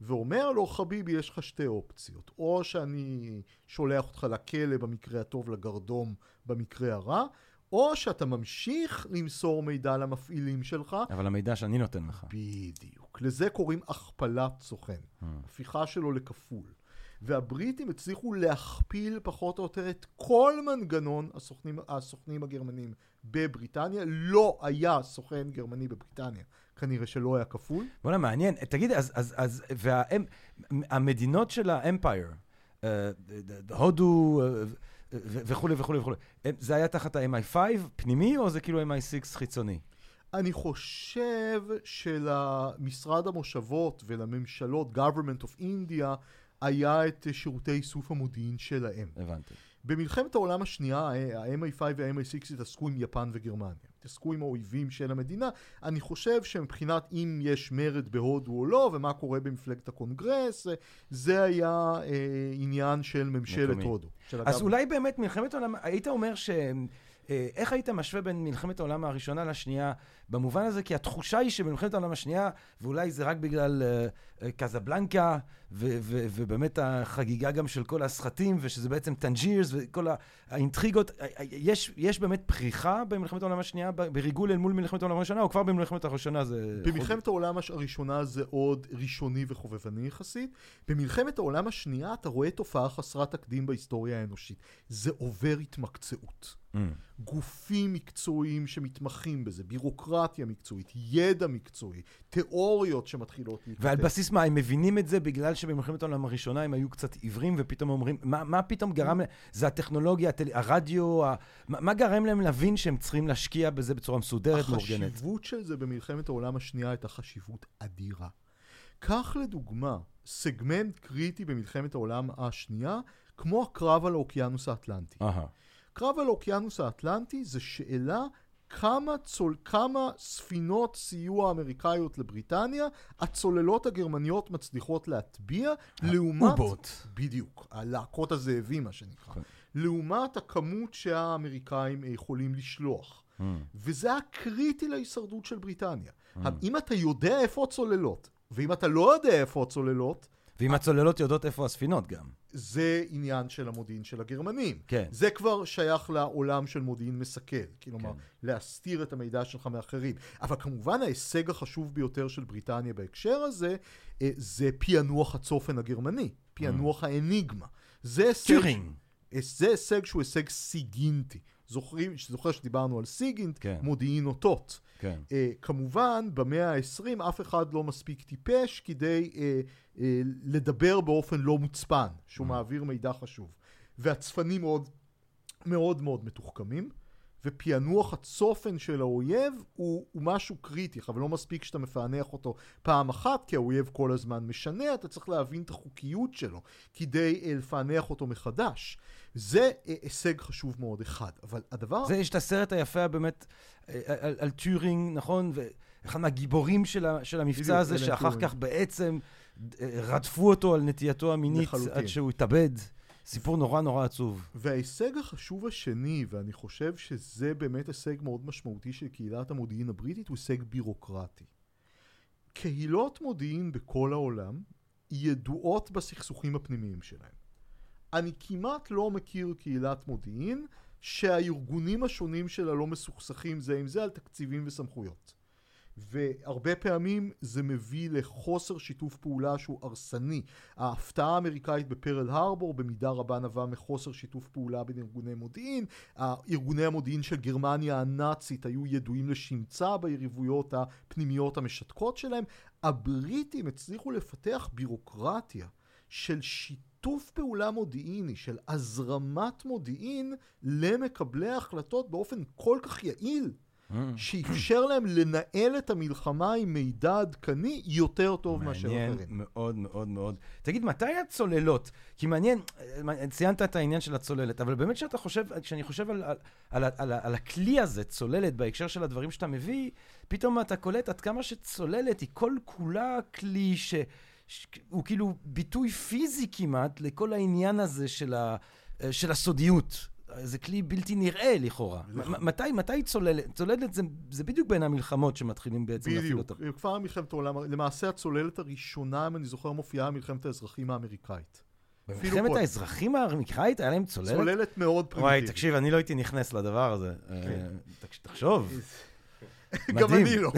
ואומר לו, חביבי, יש לך שתי אופציות. או שאני שולח אותך לכלא במקרה הטוב, לגרדום במקרה הרע, או שאתה ממשיך למסור מידע למפעילים שלך. אבל המידע שאני נותן לך. בדיוק. לזה קוראים הכפלת סוכן. הפיכה שלו לכפול. והבריטים הצליחו להכפיל פחות או יותר את כל מנגנון הסוכנים, הסוכנים הגרמנים בבריטניה. לא היה סוכן גרמני בבריטניה. כנראה שלא היה כפול. בוא'נה, מעניין. תגיד, אז, אז, אז, והמדינות של האמפייר, אה, הודו אה, וכולי וכולי וכולי, זה היה תחת ה-MI5 פנימי, או זה כאילו MI6 חיצוני? אני חושב שלמשרד המושבות ולממשלות, government of India, היה את שירותי איסוף המודיעין שלהם. הבנתי. במלחמת העולם השנייה, ה-MI5 וה-MI6 התעסקו עם יפן וגרמניה. התעסקו עם האויבים של המדינה. אני חושב שמבחינת אם יש מרד בהודו או לא, ומה קורה במפלגת הקונגרס, זה היה אה, עניין של ממשלת מקומי. הודו. של אז הגב... אולי באמת מלחמת העולם, היית אומר ש... אה, איך היית משווה בין מלחמת העולם הראשונה לשנייה במובן הזה? כי התחושה היא שבמלחמת העולם השנייה, ואולי זה רק בגלל uh, קזבלנקה, ו- ו- ובאמת החגיגה גם של כל הסחטים, ושזה בעצם טנג'ירס וכל האינטריגות, יש, יש באמת פריחה במלחמת העולם השנייה, בריגול אל מול מלחמת העולם הראשונה, או כבר במלחמת הראשונה זה... במלחמת. העולם הראשונה זה עוד ראשוני וחובבני יחסית. במלחמת העולם השנייה אתה רואה תופעה חסרת תקדים בהיסטוריה האנושית. זה עובר התמקצעות. Mm. גופים מקצועיים שמתמחים בזה, בירוקרטיה מקצועית, ידע מקצועי, תיאוריות שמתחילות להתפתח. ועל בסיס מה, הם מבינים את זה בגלל שבמלחמת העולם הראשונה הם היו קצת עיוורים ופתאום אומרים, מה, מה פתאום גרם זה הטכנולוגיה, הטל... הרדיו, ה... מה, מה גרם להם להבין שהם צריכים להשקיע בזה בצורה מסודרת, מאורגנת? החשיבות של זה במלחמת העולם השנייה הייתה חשיבות אדירה. קח לדוגמה סגמנט קריטי במלחמת העולם השנייה, כמו הקרב על האוקיינוס האטלנטי. Aha. קרב על האוקיינוס האטלנטי זה שאלה כמה, צול, כמה ספינות סיוע אמריקאיות לבריטניה הצוללות הגרמניות מצליחות להטביע לעומת... אובוט. בדיוק, הלהקות הזאבים מה שנקרא. Okay. כן. לעומת הכמות שהאמריקאים יכולים לשלוח. Mm. וזה היה קריטי להישרדות של בריטניה. Mm. אם אתה יודע איפה הצוללות, ואם אתה לא יודע איפה הצוללות, ואם הצוללות יודעות איפה הספינות גם. זה עניין של המודיעין של הגרמנים. כן. זה כבר שייך לעולם של מודיעין מסכל. כלומר, כן. להסתיר את המידע שלך מאחרים. אבל כמובן ההישג החשוב ביותר של בריטניה בהקשר הזה, אה, זה פענוח הצופן הגרמני. פענוח mm. האניגמה. זה הישג... טיורינג. זה הישג שהוא הישג סיגינטי. זוכרים, זוכר שדיברנו על סיגינט, כן. מודיעין אותות. כן. Uh, כמובן, במאה ה-20 אף אחד לא מספיק טיפש כדי uh, uh, לדבר באופן לא מוצפן, שהוא mm. מעביר מידע חשוב. והצפנים מאוד מאוד מאוד מתוחכמים, ופענוח הצופן של האויב הוא, הוא משהו קריטי, אבל לא מספיק שאתה מפענח אותו פעם אחת, כי האויב כל הזמן משנה, אתה צריך להבין את החוקיות שלו כדי לפענח אותו מחדש. זה uh, הישג חשוב מאוד אחד, אבל הדבר... זה, יש את הסרט היפה באמת על, על, על טיורינג, נכון? ואחד מהגיבורים של, ה, של המבצע הזה, שאחר כך בעצם רדפו אותו על נטייתו המינית לחלוטין. עד שהוא התאבד. סיפור נורא נורא עצוב. וההישג החשוב השני, ואני חושב שזה באמת הישג מאוד משמעותי של קהילת המודיעין הבריטית, הוא הישג בירוקרטי. קהילות מודיעין בכל העולם ידועות בסכסוכים הפנימיים שלהם. אני כמעט לא מכיר קהילת מודיעין שהארגונים השונים שלה לא מסוכסכים זה עם זה על תקציבים וסמכויות. והרבה פעמים זה מביא לחוסר שיתוף פעולה שהוא הרסני. ההפתעה האמריקאית בפרל הרבור במידה רבה נבעה מחוסר שיתוף פעולה בין ארגוני מודיעין. ארגוני המודיעין של גרמניה הנאצית היו ידועים לשמצה ביריבויות הפנימיות המשתקות שלהם. הבריטים הצליחו לפתח בירוקרטיה של שיתוף פעולה מודיעיני, של הזרמת מודיעין למקבלי ההחלטות באופן כל כך יעיל. שאפשר להם לנהל את המלחמה עם מידע עדכני יותר טוב מאשר אחרים. מעניין מאוד מאוד מאוד. תגיד, מתי הצוללות? כי מעניין, ציינת את העניין של הצוללת, אבל באמת שאתה חושב, כשאני חושב על, על, על, על, על הכלי הזה, צוללת, בהקשר של הדברים שאתה מביא, פתאום אתה קולט עד כמה שצוללת היא כל כולה כלי ש... הוא כאילו ביטוי פיזי כמעט לכל העניין הזה של, ה, של הסודיות. זה כלי בלתי נראה לכאורה. מתי, מתי צוללת? צוללת זה, זה בדיוק בין המלחמות שמתחילים בעצם להפעיל אותה. בדיוק, כבר מלחמת העולם, למעשה הצוללת הראשונה, אם אני זוכר, מופיעה במלחמת האזרחים האמריקאית. במלחמת האזרחים האמריקאית היה להם צוללת? צוללת מאוד פרימיטיבית. וואי, תקשיב, אני לא הייתי נכנס לדבר הזה. כן. תחשוב. גם אני לא.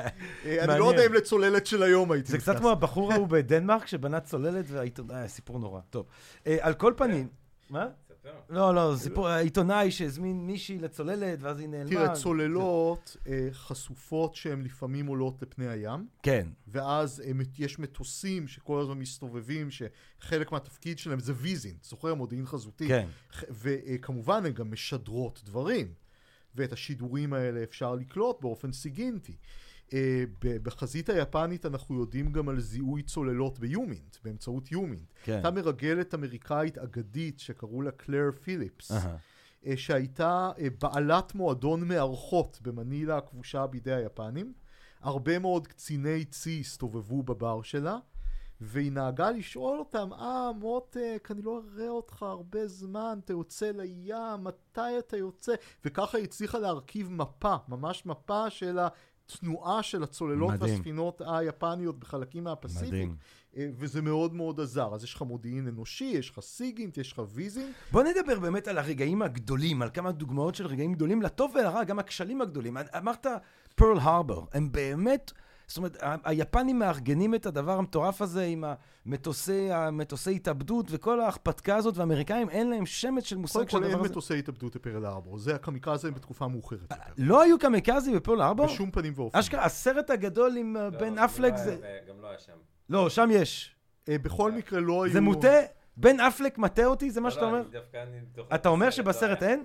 [LAUGHS] אני לא יודע אם לצוללת של היום הייתי נכנס. זה קצת כמו הבחור ההוא בדנמרק שבנה צוללת והעיתונאי, סיפור נורא. טוב. על כל פנים... מה? לא, לא, סיפור, עיתונאי שהזמין מישהי לצוללת, ואז היא נעלמה. תראה, צוללות אה, חשופות שהן לפעמים עולות לפני הים. כן. ואז אה, יש מטוסים שכל הזמן מסתובבים, שחלק מהתפקיד שלהם זה ויזין, זוכר מודיעין חזותי. כן. וכמובן הן גם משדרות דברים, ואת השידורים האלה אפשר לקלוט באופן סיגינטי. אה, בחזית היפנית אנחנו יודעים גם על זיהוי צוללות ביומינט, באמצעות יומינט. כן. הייתה מרגלת אמריקאית אגדית שקראו לה קלר פיליפס. Uh-huh. שהייתה אה, בעלת מועדון מארחות במנילה הכבושה בידי היפנים. הרבה מאוד קציני צי הסתובבו בבר שלה, והיא נהגה לשאול אותם, אה, מותק, אני לא אראה אותך הרבה זמן, אתה יוצא לים, מתי אתה יוצא? וככה היא הצליחה להרכיב מפה, ממש מפה של התנועה של הצוללות מדהים. והספינות היפניות בחלקים מהפסיפיק. מדהים. אה, וזה מאוד מאוד עזר. אז יש לך מודיעין אנושי, יש לך סיגינט, יש לך ויזינט. בוא נדבר באמת על הרגעים הגדולים, על כמה דוגמאות של רגעים גדולים, לטוב ולרע, גם הכשלים הגדולים. אמרת פרל הרבר, הם באמת... זאת אומרת, היפנים מארגנים את הדבר המטורף הזה עם המטוסי, המטוסי התאבדות וכל ההכפתקה הזאת, והאמריקאים אין להם שמץ של מושג של הדבר הזה. קודם כל אין מטוסי התאבדות בפרל ארבור, זה הקמיקזה בתקופה מאוחרת. לא היו קמיקזים בפרל ארבור? בשום פנים ואופן. אשכרה, הסרט הגדול עם אה, לא, בן אפלק לא זה... גם לא היה שם. לא, שם יש. אה, בכל מקרה לא היו... זה מוטה? בן אפלק מטה אותי? זה מה לא, שאתה אומר? אתה אומר שבסרט אין?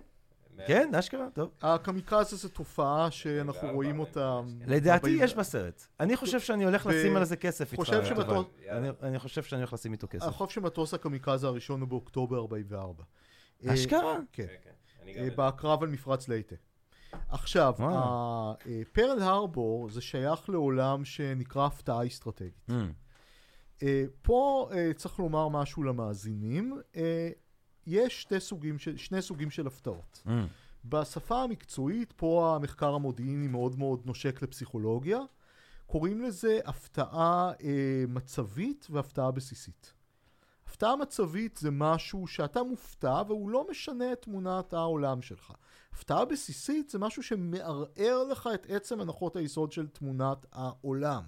כן, אשכרה, טוב. הקמיקזה זו תופעה שאנחנו רואים אותה... לדעתי יש בסרט. אני חושב שאני הולך לשים על זה כסף איתך. אני חושב שאני הולך לשים איתו כסף. החוף שמטוס הקמיקזה הראשון הוא באוקטובר 44. אשכרה? כן. בקרב על מפרץ לייטה. עכשיו, פרל הרבור זה שייך לעולם שנקרא הפתעה אסטרטגית. פה צריך לומר משהו למאזינים. יש שתי סוגים של, שני סוגים של הפתעות. Mm. בשפה המקצועית, פה המחקר המודיעיני מאוד מאוד נושק לפסיכולוגיה, קוראים לזה הפתעה אה, מצבית והפתעה בסיסית. הפתעה מצבית זה משהו שאתה מופתע והוא לא משנה את תמונת העולם שלך. הפתעה בסיסית זה משהו שמערער לך את עצם הנחות היסוד של תמונת העולם.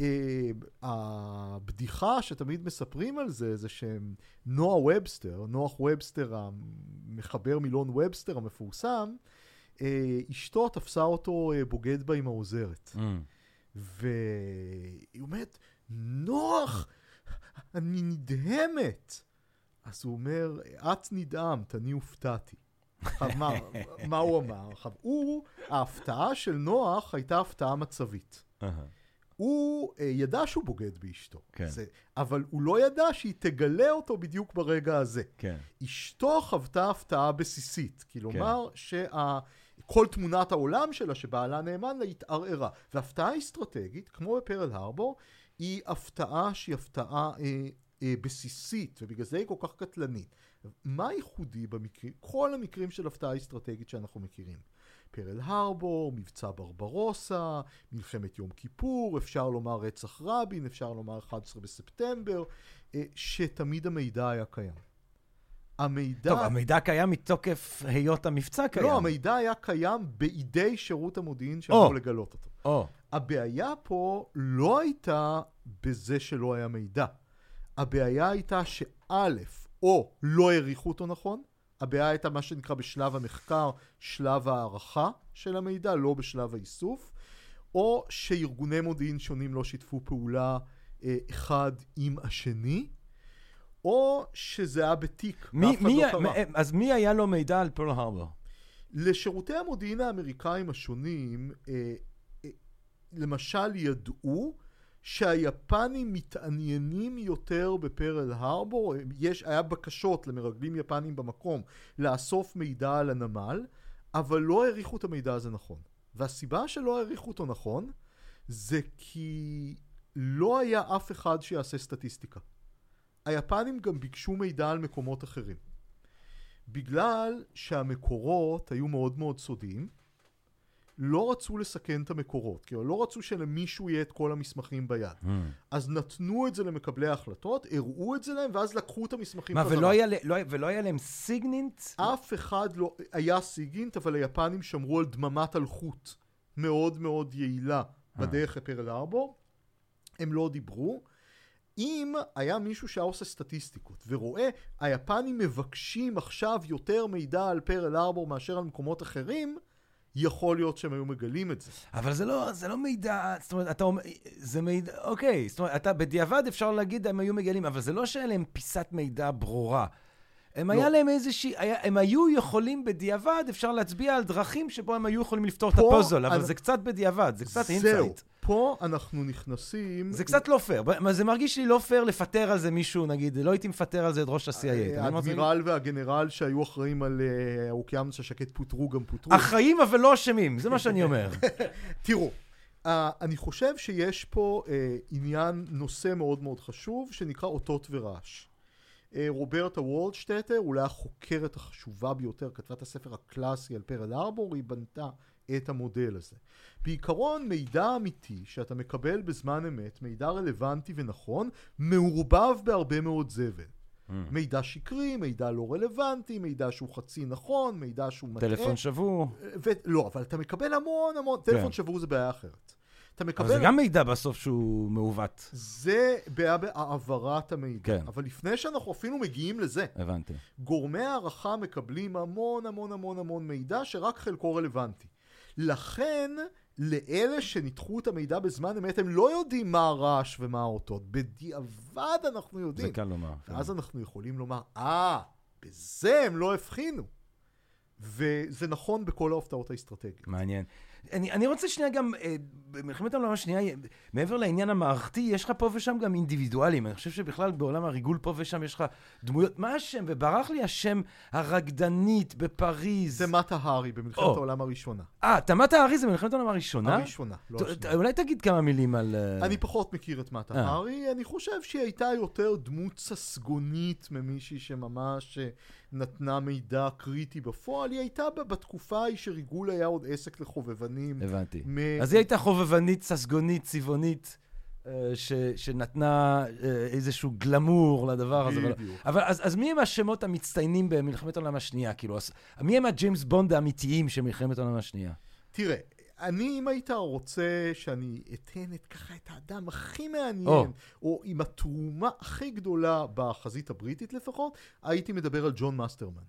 אה, הבדיחה שתמיד מספרים על זה, זה שנועה ובסטר, נוח ובסטר, המחבר מילון ובסטר המפורסם, אה, אשתו תפסה אותו אה, בוגד בה עם העוזרת. Mm. והיא אומרת, נוח, אני נדהמת. אז הוא אומר, את נדהמת, אני הופתעתי. מה, מה הוא אמר? הוא, ההפתעה של נוח הייתה הפתעה מצבית. Uh-huh. הוא אה, ידע שהוא בוגד באשתו. כן. זה, אבל הוא לא ידע שהיא תגלה אותו בדיוק ברגע הזה. כן. אשתו חוותה הפתעה בסיסית. כלומר, כן. שה... כל תמונת העולם שלה, שבעלה נאמן לה, התערערה. והפתעה אסטרטגית, כמו בפרל הרבור, היא הפתעה שהיא הפתעה אה, אה, בסיסית, ובגלל זה היא כל כך קטלנית. מה ייחודי במקרים, כל המקרים של הפתעה אסטרטגית שאנחנו מכירים? פרל הרבור, מבצע ברברוסה, מלחמת יום כיפור, אפשר לומר רצח רבין, אפשר לומר 11 בספטמבר, אה, שתמיד המידע היה קיים. המידע... טוב, המידע קיים מתוקף היות המבצע קיים. לא, המידע היה קיים בידי שירות המודיעין שאמור לגלות אותו. או. הבעיה פה לא הייתה בזה שלא היה מידע. הבעיה הייתה שא', או לא העריכו אותו נכון, הבעיה הייתה מה שנקרא בשלב המחקר, שלב הערכה של המידע, לא בשלב האיסוף, או שארגוני מודיעין שונים לא שיתפו פעולה אה, אחד עם השני, או שזה היה בתיק, מי, ואף אחד מי, לא קרא. אז מי היה לו מידע על פרל הרבר? לשירותי המודיעין האמריקאים השונים, אה, אה, למשל ידעו שהיפנים מתעניינים יותר בפרל הרבור, יש, היה בקשות למרגלים יפנים במקום לאסוף מידע על הנמל, אבל לא העריכו את המידע הזה נכון. והסיבה שלא העריכו אותו נכון, זה כי לא היה אף אחד שיעשה סטטיסטיקה. היפנים גם ביקשו מידע על מקומות אחרים. בגלל שהמקורות היו מאוד מאוד סודיים, לא רצו לסכן את המקורות, כאילו לא רצו שלמישהו יהיה את כל המסמכים ביד. אז נתנו את זה למקבלי ההחלטות, הראו את זה להם, ואז לקחו את המסמכים מה, ולא היה, לא, ולא היה להם סיגנינט? אף אחד לא... היה סיגינט, אבל היפנים שמרו על דממת אלחוט מאוד מאוד יעילה בדרך לפרל הרבור. הם לא דיברו. אם היה מישהו שהיה עושה סטטיסטיקות ורואה, היפנים מבקשים עכשיו יותר מידע על פרל הרבור מאשר על מקומות אחרים, יכול להיות שהם היו מגלים את זה. אבל זה לא, זה לא מידע, זאת אומרת, אתה אומר, זה מידע, אוקיי, זאת אומרת, אתה, בדיעבד אפשר להגיד, הם היו מגלים, אבל זה לא שהיה להם פיסת מידע ברורה. הם לא. היה להם איזושהי, היה, הם היו יכולים בדיעבד, אפשר להצביע על דרכים שבו הם היו יכולים לפתור את הפאזל, אבל אני- זה קצת בדיעבד, זה קצת זהו, hindsight. פה אנחנו נכנסים... זה קצת לא פייר, זה מרגיש לי לא פייר לפטר על זה מישהו, נגיד, לא הייתי מפטר על זה את ראש ה-CIA. זה? האדמירל והגנרל שהיו אחראים על אה, האוקיינוס השקט פוטרו גם פוטרו. אחראים אבל לא אשמים, זה מה שאני [LAUGHS] אומר. תראו, uh, אני חושב שיש פה uh, עניין, נושא מאוד מאוד חשוב, שנקרא אותות ורעש. Uh, רוברטה וולסטטר, אולי החוקרת החשובה ביותר, כתבה את הספר הקלאסי על פרל הרבור, היא בנתה את המודל הזה. בעיקרון, מידע אמיתי שאתה מקבל בזמן אמת, מידע רלוונטי ונכון, מעורבב בהרבה מאוד זבל. מידע שקרי, מידע לא רלוונטי, מידע שהוא חצי נכון, מידע שהוא מטעה. טלפון שבור. ו... לא, אבל אתה מקבל המון המון, טלפון שבור זה בעיה אחרת. אתה מקבל... אבל זה גם מידע בסוף שהוא מעוות. זה בעיה בהעברת המידע. כן. אבל לפני שאנחנו אפילו מגיעים לזה, הבנתי. גורמי הערכה מקבלים המון המון המון המון מידע שרק חלקו רלוונטי. לכן, לאלה שניתחו את המידע בזמן אמת, הם לא יודעים מה הרעש ומה האותות. בדיעבד אנחנו זה יודעים. קל לומר. כן. ואז אנחנו יכולים לומר, אה, בזה הם לא הבחינו. וזה נכון בכל ההפתעות האסטרטגיות. מעניין. אני, אני רוצה שנייה גם, אה, במלחמת העולם השנייה, מעבר לעניין המערכתי, יש לך פה ושם גם אינדיבידואלים. אני חושב שבכלל בעולם הריגול פה ושם יש לך דמויות, מה השם? וברח לי השם הרקדנית בפריז. זה מטה הארי במלחמת או. העולם הראשונה. אה, תמת הארי זה במלחמת העולם הראשונה? הראשונה, לא ת- השנייה. אולי תגיד כמה מילים על... אה, אני פחות מכיר את מטה אה. הארי, אני חושב שהיא הייתה יותר דמות ססגונית ממישהי שממש אה, נתנה מידע קריטי בפועל. היא הייתה בתקופה ההיא שריגול היה עוד עסק לחובבנים. הבנתי. מ- אז היא הייתה חובבנית, ססגונית, צבעונית, אה, ש, שנתנה אה, איזשהו גלמור לדבר הזה. אבל- בדיוק. אבל אז, אז מי הם השמות המצטיינים במלחמת העולם השנייה? כאילו, אז, מי הם הג'יימס בונד האמיתיים של מלחמת העולם השנייה? תראה, אני, אם היית רוצה שאני אתן את ככה את האדם הכי מעניין, או. או עם התרומה הכי גדולה בחזית הבריטית לפחות, הייתי מדבר על ג'ון מאסטרמן.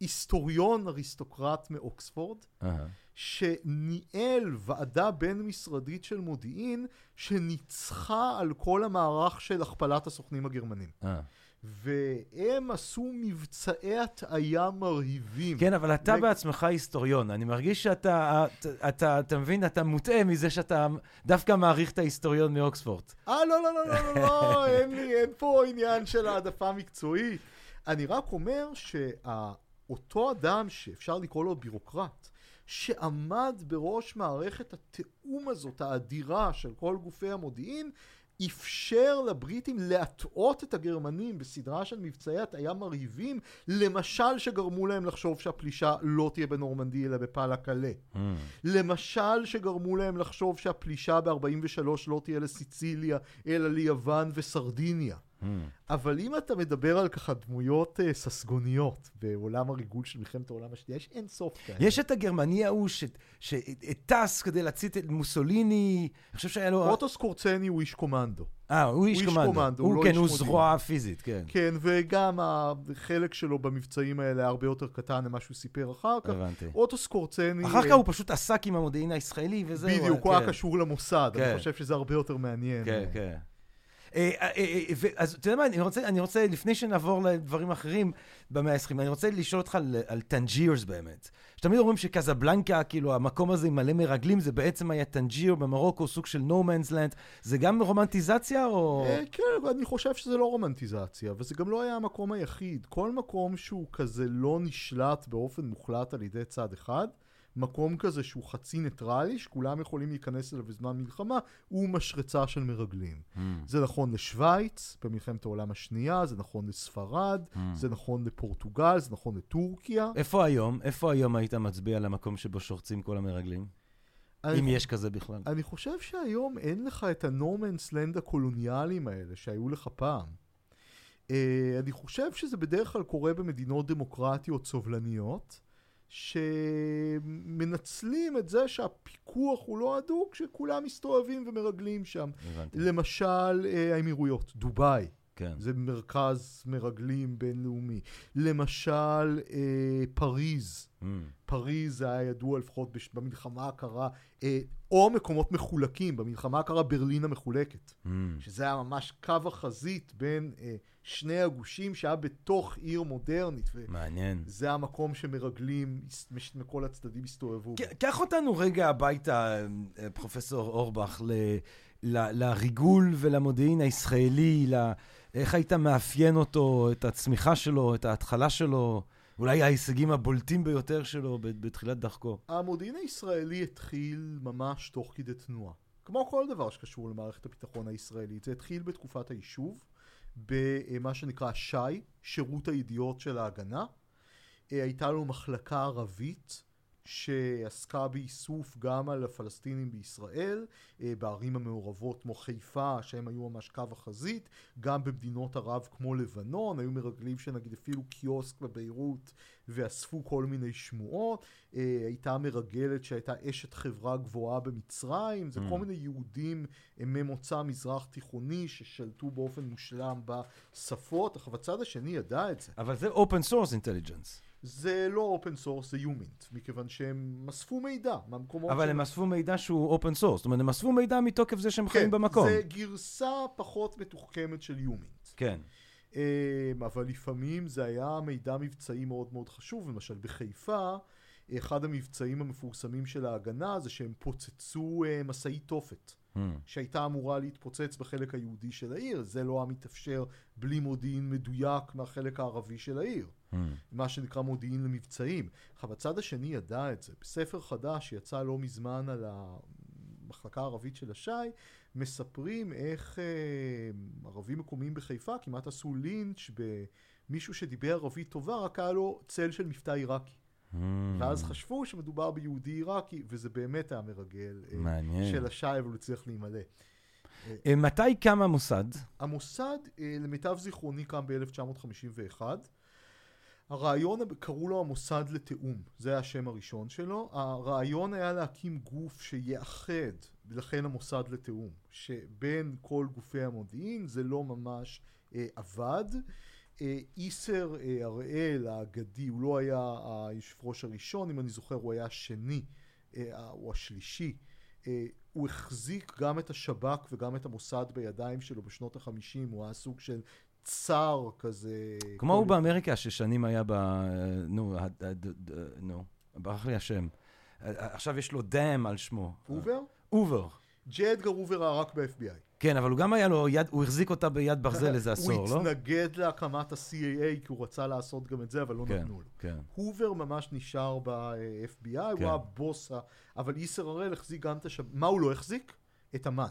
היסטוריון אריסטוקרט מאוקספורד, אהה. שניהל ועדה בין-משרדית של מודיעין, שניצחה על כל המערך של הכפלת הסוכנים הגרמנים. אה. והם עשו מבצעי הטעיה מרהיבים. כן, אבל אתה ו- בעצמך היסטוריון. אני מרגיש שאתה, אתה, אתה, אתה מבין, אתה מוטעה מזה שאתה דווקא מעריך את ההיסטוריון מאוקספורד. אה, לא, לא, לא, לא, לא, לא, אין לי, אין פה עניין של העדפה מקצועית. אני רק אומר שאותו אדם שאפשר לקרוא לו בירוקרט, שעמד בראש מערכת התיאום הזאת, האדירה של כל גופי המודיעין, אפשר לבריטים להטעות את הגרמנים בסדרה של מבצעי הטעיה מרהיבים, למשל שגרמו להם לחשוב שהפלישה לא תהיה בנורמנדי אלא בפאלה קלה. למשל שגרמו להם לחשוב שהפלישה ב-43 לא תהיה לסיציליה, אלא ליוון וסרדיניה. Hmm. אבל אם אתה מדבר על ככה דמויות אה, ססגוניות בעולם הריגול של מלחמת העולם השנייה, יש אין סוף כאלה. יש את הגרמני ההוא שטס כדי להצית את מוסוליני, אני חושב שהיה לו... אוטו סקורצני הוא איש קומנדו. אה, הוא איש איש קומנדו. הוא הוא לא כן, הוא. זרוע פיזית, כן. כן, וגם החלק שלו במבצעים האלה הרבה יותר קטן ממה שהוא סיפר אחר כך. הבנתי. אוטו סקורצני... אחר כך אה, הוא פשוט עסק עם המודיעין הישראלי וזהו. בדיוק, הוא כן. היה קשור למוסד, כן. אני חושב שזה הרבה יותר מעניין. כן, כן. אה, אה, אה, אז אתה יודע מה, אני רוצה, אני רוצה, לפני שנעבור לדברים אחרים במאה ה-20, אני רוצה לשאול אותך על, על טנג'ירס באמת. שתמיד אומרים שקזבלנקה, כאילו המקום הזה עם מלא מרגלים, זה בעצם היה טנג'יר במרוקו, סוג של no man's land. זה גם רומנטיזציה או... כן, אבל אני חושב שזה לא רומנטיזציה, וזה גם לא היה המקום היחיד. כל מקום שהוא כזה לא נשלט באופן מוחלט על ידי צד אחד, מקום כזה שהוא חצי ניטרלי, שכולם יכולים להיכנס אליו בזמן מלחמה, הוא משרצה של מרגלים. Hmm. זה נכון לשוויץ במלחמת העולם השנייה, זה נכון לספרד, Hmm. זה נכון לפורטוגל, זה נכון לטורקיה. איפה היום? איפה היום היית מצביע למקום שבו שורצים כל המרגלים? אני אם יש כזה בכלל. אני חושב שהיום אין לך את הנורמנס לנד הקולוניאליים האלה שהיו לך פעם. Uh, אני חושב שזה בדרך כלל קורה במדינות דמוקרטיות סובלניות, שמנצלים את זה שהפיקוח הוא לא הדוק, שכולם מסתובבים ומרגלים שם. הבנתי. למשל, אה, האמירויות, דובאי, כן. זה מרכז מרגלים בינלאומי. למשל, אה, פריז. Hmm. פריז זה היה ידוע לפחות בש... במלחמה הקרה, אה, או מקומות מחולקים, במלחמה הקרה ברלין המחולקת, Hmm. שזה היה ממש קו החזית בין אה, שני הגושים שהיה בתוך עיר מודרנית, מעניין. וזה המקום שמרגלים מש- מכל הצדדים הסתובבו. קח אותנו רגע הביתה, אה, פרופסור אורבך, ל- ל- לריגול ולמודיעין הישראלי, ל- איך היית מאפיין אותו, את הצמיחה שלו, את ההתחלה שלו, אולי ההישגים הבולטים ביותר שלו בתחילת דרכו. המודיעין הישראלי התחיל ממש תוך כדי תנועה. כמו כל דבר שקשור למערכת הביטחון הישראלית, זה התחיל בתקופת היישוב, במה שנקרא ש"י, שירות הידיעות של ההגנה. אה, הייתה לו מחלקה ערבית שעסקה באיסוף גם על הפלסטינים בישראל, אה, בערים המעורבות כמו חיפה, שהם היו ממש קו החזית, גם במדינות ערב כמו לבנון, היו מרגלים שנגיד הפעילו קיוסק בביירות ואספו כל מיני שמועות. אה, הייתה מרגלת שהייתה אשת חברה גבוהה במצרים, זה Mm. כל מיני יהודים אה, ממוצא מזרח תיכוני ששלטו באופן מושלם בשפות, אך בצד השני ידע את זה. אבל זה open source intelligence. זה לא open source, זה יומינט, מכיוון שהם אספו מידע מהמקומות אבל הם אספו מידע שהוא open source. זאת אומרת, הם אספו מידע מתוקף זה שהם חיים כן, במקום. זה גרסה פחות מתוחכמת של יומינט. כן. אמ, אבל לפעמים זה היה מידע מבצעי מאוד מאוד חשוב, למשל בחיפה, אחד המבצעים המפורסמים של ההגנה זה שהם פוצצו אה, משאית תופת. Hmm. שהייתה אמורה להתפוצץ בחלק היהודי של העיר, זה לא היה מתאפשר בלי מודיעין מדויק מהחלק הערבי של העיר, Hmm. מה שנקרא מודיעין למבצעים. אך בצד השני ידע את זה. בספר חדש שיצא לא מזמן על המחלקה הערבית של הש"י, מספרים איך אה, ערבים מקומיים בחיפה כמעט עשו לינץ' במישהו שדיבר ערבית טובה, רק היה לו צל של מבטא עיראקי. Hmm. ואז חשבו שמדובר ביהודי עיראקי, וזה באמת היה מרגל אה, מעניין. של הש"י, אבל הוא הצליח להימלא. אה, מתי קם המוסד? המוסד, אה, למיטב זיכרוני, קם ב-1951. הרעיון, קראו לו המוסד לתיאום, זה היה השם הראשון שלו. הרעיון היה להקים גוף שיאחד, לכן המוסד לתיאום, שבין כל גופי המודיעין זה לא ממש אה, עבד. אה, איסר אה, הראל האגדי, הוא לא היה היושב ראש הראשון, אם אני זוכר, הוא היה השני, אה, או השלישי. אה, הוא החזיק גם את השב"כ וגם את המוסד בידיים שלו בשנות החמישים, הוא היה סוג של צאר כזה. כמו הוא באמריקה, ששנים היה ב... נו, נו, ברח לי השם. עכשיו יש לו dam על שמו. הובר? הובר. ג'יי אדגר הובר היה רק ב-FBI. כן, אבל הוא גם היה לו יד, הוא החזיק אותה ביד ברזל איזה עשור, [LAUGHS] הוא לא? התנגד להקמת ה- CIA כי הוא רצה לעשות גם את זה, אבל לא כן, נתנו לו. כן. הובר ממש נשאר ב-FBI, כן. הוא הבוס, אבל איסר הראל החזיק גם את השב"כ. מה הוא לא החזיק? את אמ"ן.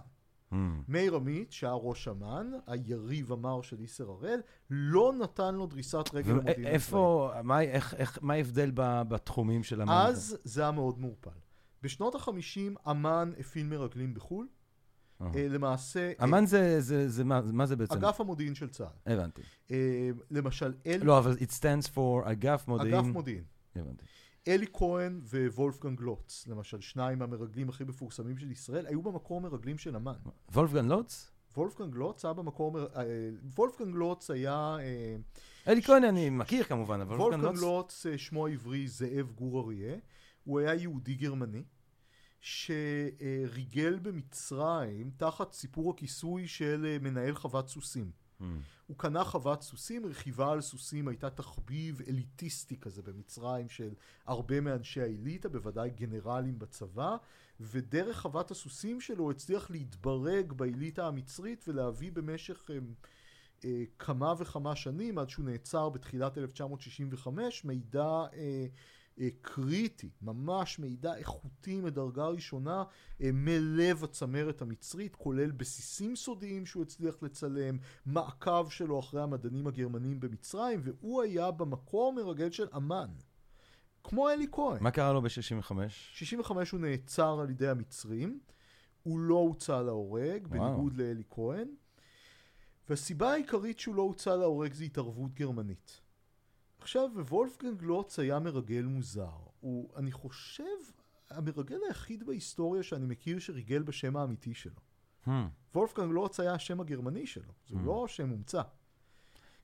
Hmm. מאיר עמית, שהיה ראש אמ"ן, היריב המר של איסר הראל, לא נתן לו דריסת רגל למודיעין הצבאי. איפה, מה, איך, איך, מה ההבדל ב- בתחומים של המנגה? אז זה היה מאוד מעורפל. בשנות החמישים אמ"ן הפעיל מרגלים בחו"ל. אה, למעשה, אה, אמ"ן זה, זה, זה, מה, מה זה בעצם? אגף המודיעין של צה"ל. הבנתי. אה, למשל, אל... לא, אבל it stands for אגף מודיעין. אגף מודיעין. הבנתי. אלי כהן ווולפגנג לוץ, למשל, שניים המרגלים הכי מפורסמים של ישראל, היו במקור מרגלים של אמ"ן. וולפגן לוץ? וולפגנג לוץ היה במקור... אה, וולפגנג לוץ היה... אה, אלי כהן אני מכיר כמובן, אבל וולפגנג לוץ... לוץ, אה, שמו העברי זאב גור אריה, הוא היה יהודי גרמני, שריגל במצרים תחת סיפור הכיסוי של מנהל חוות סוסים. Hmm. הוא קנה חוות סוסים, רכיבה על סוסים הייתה תחביב אליטיסטי כזה במצרים של הרבה מאנשי האליטה, בוודאי גנרלים בצבא, ודרך חוות הסוסים שלו הוא הצליח להתברג באליטה המצרית ולהביא במשך אה, אה, כמה וכמה שנים, עד שהוא נעצר בתחילת 1965, מידע אה, קריטי, ממש מידע איכותי מדרגה ראשונה אה, מלב הצמרת המצרית, כולל בסיסים סודיים שהוא הצליח לצלם, מעקב שלו אחרי המדענים הגרמנים במצרים, והוא היה במקור מרגל של אמ"ן. כמו אלי כהן. מה קרה לו ב-65? 65 הוא נעצר על ידי המצרים, הוא לא הוצא להורג. בניגוד לאלי כהן, והסיבה העיקרית שהוא לא הוצא להורג זה התערבות גרמנית. עכשיו, וולפגנג לוץ היה מרגל מוזר. הוא, אני חושב, המרגל היחיד בהיסטוריה שאני מכיר שריגל בשם האמיתי שלו. Hmm. וולפגנג לוץ היה השם הגרמני שלו, זה Hmm. לא שם מומצא.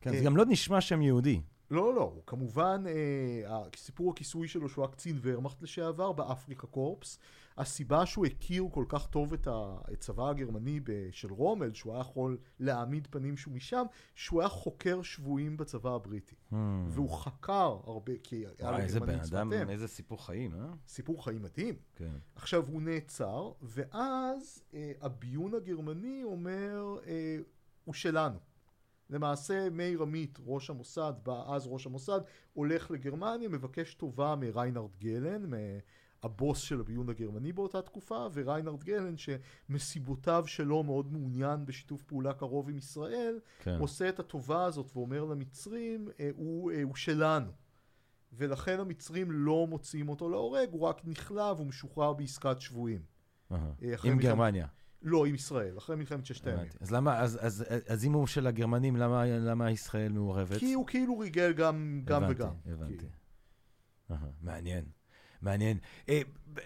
כן, אה, זה גם לא נשמע שם יהודי. לא, לא, הוא כמובן, אה, סיפור הכיסוי שלו שהוא היה קצין ורמאכט לשעבר באפריקה קורפס. הסיבה שהוא הכיר כל כך טוב את הצבא הגרמני של רומל, שהוא היה יכול להעמיד פנים שהוא משם, שהוא היה חוקר שבויים בצבא הבריטי. Hmm. והוא חקר הרבה, כי היה וואי, איזה בן לגרמנים אדם. איזה סיפור חיים, אה? סיפור חיים מדהים. כן. עכשיו הוא נעצר, ואז אה, הביון הגרמני אומר, אה, הוא שלנו. למעשה מאיר עמית, ראש המוסד, בא אז ראש המוסד, הולך לגרמניה, מבקש טובה מריינרד גלן, הבוס של הביון הגרמני באותה תקופה, וריינרד גלן, שמסיבותיו שלו מאוד מעוניין בשיתוף פעולה קרוב עם ישראל, כן. עושה את הטובה הזאת ואומר למצרים, אה, הוא, אה, הוא שלנו. ולכן המצרים לא מוציאים אותו להורג, הוא רק נכלא והוא משוחרר בעסקת שבויים. אחרי עם גרמניה. לא, עם ישראל, אחרי מלחמת ששת הימים. הבנתי. אז למה, אז- אז- אז אם הוא של הגרמנים, למה למה ישראל מעורבת? כי הוא כאילו ריגל גם, גם הבנתי, וגם. הבנתי. אהה, מעניין, מעניין. אה,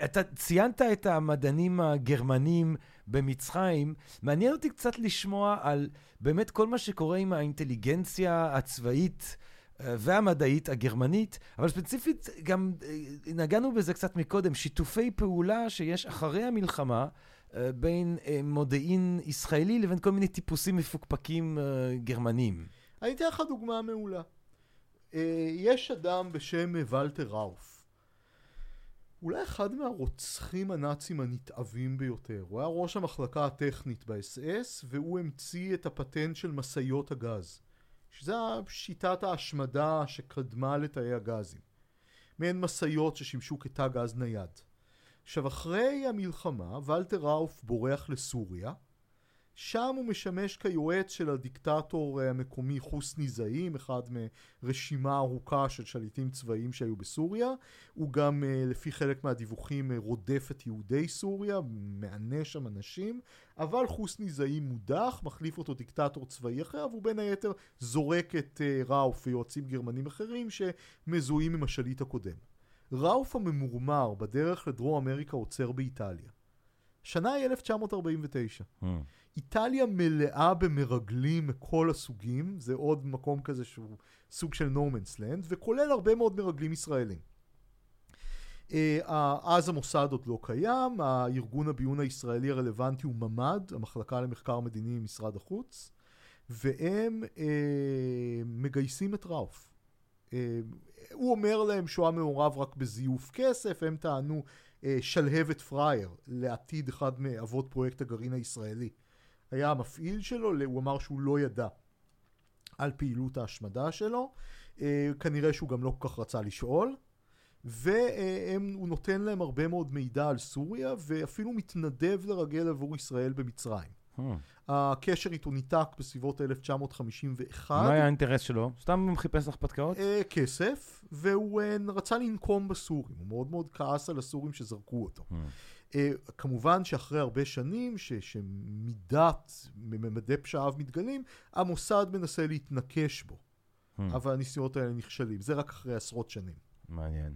אתה ציינת את המדענים הגרמנים במצרים, מעניין אותי קצת לשמוע על באמת כל מה שקורה עם האינטליגנציה הצבאית אה, והמדעית הגרמנית, אבל ספציפית גם אה, נגענו בזה קצת מקודם, שיתופי פעולה שיש אחרי המלחמה. אה, בין אה, מודיעין ישראלי לבין כל מיני טיפוסים מפוקפקים אה, גרמנים. אני אתן לך דוגמה מעולה. יש אדם בשם ולטר ראוף. אולי אחד מהרוצחים הנאצים הנתעבים ביותר. הוא היה ראש המחלקה הטכנית באס-אס, והוא המציא את הפטנט של משאיות הגז. שזה שיטת ההשמדה שקדמה לתאי הגזים. מעין משאיות ששימשו כתא גז נייד. עכשיו, אחרי המלחמה, ולטר ראוף בורח לסוריה. שם הוא משמש כיועץ של הדיקטטור אה, המקומי חוסני זעים, אחד מרשימה ארוכה של שליטים צבאיים שהיו בסוריה. הוא גם, אה, לפי חלק מהדיווחים, אה, רודף את יהודי סוריה, מענש שם אנשים, אבל חוסני זעים מודח, מחליף אותו דיקטטור צבאי אחר, והוא בין היתר זורק את ראוף ויועצים גרמנים אחרים שמזוהים עם השליט הקודם. ראוף הממורמר בדרך לדרום אמריקה עוצר באיטליה. שנה היא 1949. Hmm. איטליה מלאה במרגלים מכל הסוגים, זה עוד מקום כזה שהוא סוג של נורמנס לנד, וכולל הרבה מאוד מרגלים ישראלים. אה, אז המוסד עוד לא קיים, הארגון הביון הישראלי הרלוונטי הוא ממ"ד, המחלקה למחקר מדיני במשרד החוץ, והם אה, מגייסים את ראוף. אה, הוא אומר להם שהוא היה מעורב רק בזיוף כסף, הם טענו אה, שלהבת פרייר, לעתיד אחד מאבות פרויקט הגרעין הישראלי. היה המפעיל שלו, הוא אמר שהוא לא ידע על פעילות ההשמדה שלו, אה, כנראה שהוא גם לא כל כך רצה לשאול, והוא נותן להם הרבה מאוד מידע על סוריה, ואפילו מתנדב לרגל עבור ישראל במצרים. Hmm. הקשר איתו ניתק בסביבות 1951. מה היה האינטרס שלו? סתם הוא חיפש הרפתקאות? אה, כסף, והוא אה, רצה לנקום בסורים. הוא מאוד מאוד כעס על הסורים שזרקו אותו. אה, כמובן שאחרי הרבה שנים ש, שמידת, ממדי פשעיו מתגלים, המוסד מנסה להתנקש בו. אבל הניסיונות האלה נכשלים. זה רק אחרי עשרות שנים. מעניין.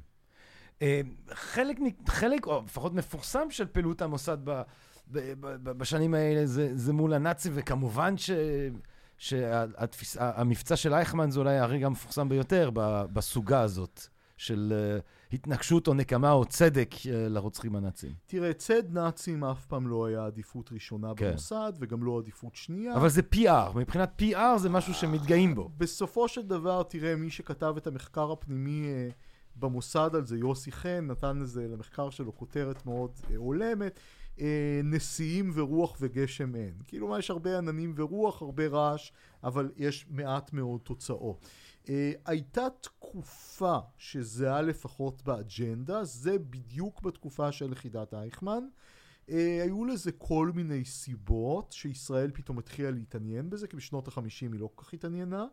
אה, חלק, חלק, או לפחות מפורסם של פעילות המוסד ב, בשנים האלה זה, זה מול הנאצים, וכמובן ש... שהמבצע של אייכמן זה אולי הרגע המפורסם ביותר בסוגה הזאת של אה, התנגשות או נקמה או צדק אה, לרוצחים הנאצים. תראה, צד נאצים אף פעם לא היה עדיפות ראשונה כן. במוסד, וגם לא עדיפות שנייה. אבל זה PR, מבחינת PR זה משהו שמתגאים בו. בסופו של דבר, תראה, מי שכתב את המחקר הפנימי אה, במוסד על זה, יוסי חן, נתן לזה, למחקר שלו, כותרת מאוד הולמת. אה, נשיאים ורוח וגשם אין. כאילו, מה, יש הרבה עננים ורוח, הרבה רעש, אבל יש מעט מאוד תוצאות. אה, הייתה תקופה שזהה לפחות באג'נדה, זה בדיוק בתקופה של יחידת אייכמן. אה, היו לזה כל מיני סיבות שישראל פתאום התחילה להתעניין בזה, כי בשנות החמישים היא לא כל כך התעניינה.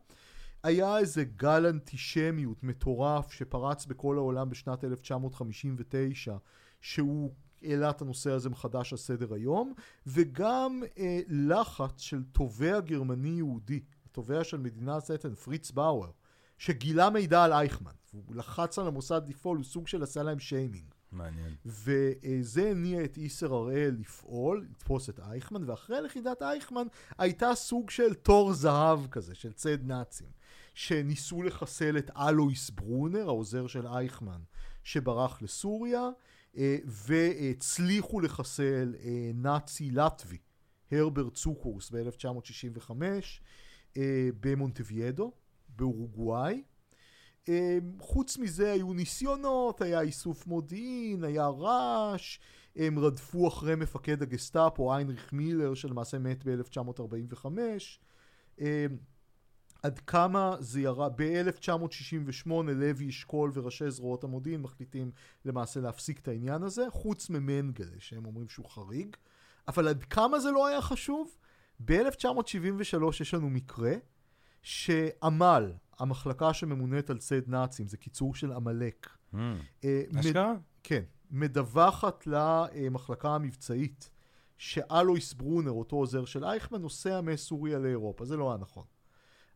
היה איזה גל אנטישמיות מטורף שפרץ בכל העולם בשנת 1959, שהוא העלה את הנושא הזה מחדש על סדר היום, וגם אה, לחץ של תובע גרמני יהודי, התובע של מדינת סטן, פריץ באואר, שגילה מידע על אייכמן. הוא לחץ על המוסד לפעול, הוא סוג של עשה להם שיימינג. מעניין. וזה הניע את איסר הראל לפעול, לתפוס את אייכמן, ואחרי לכידת אייכמן הייתה סוג של תור זהב כזה, של צד נאצים, שניסו לחסל את אלויס ברונר, העוזר של אייכמן, שברח לסוריה, והצליחו לחסל אה, נאצי לטבי, הרברט צוקורס ב-1965, אה, במונטוויאדו, באורוגוואי. אה, חוץ מזה היו ניסיונות, היה איסוף מודיעין, היה רעש, הם רדפו אחרי מפקד הגסטאפו, איינריך מילר, שלמעשה מת ב-1945. עד כמה זה ירד, ב-1968 לוי אשכול וראשי זרועות המודיעין מחליטים למעשה להפסיק את העניין הזה, חוץ ממנגלה, שהם אומרים שהוא חריג. אבל עד כמה זה לא היה חשוב? ב-1973 יש לנו מקרה שעמל, המחלקה שממונית על צד נאצים, זה קיצור של עמלק. אה, מד- אשכרה? כן, מדווחת למחלקה המבצעית שאלויס ברונר, אותו עוזר של אייכמן, נוסע מסוריה לאירופה. זה לא היה נכון.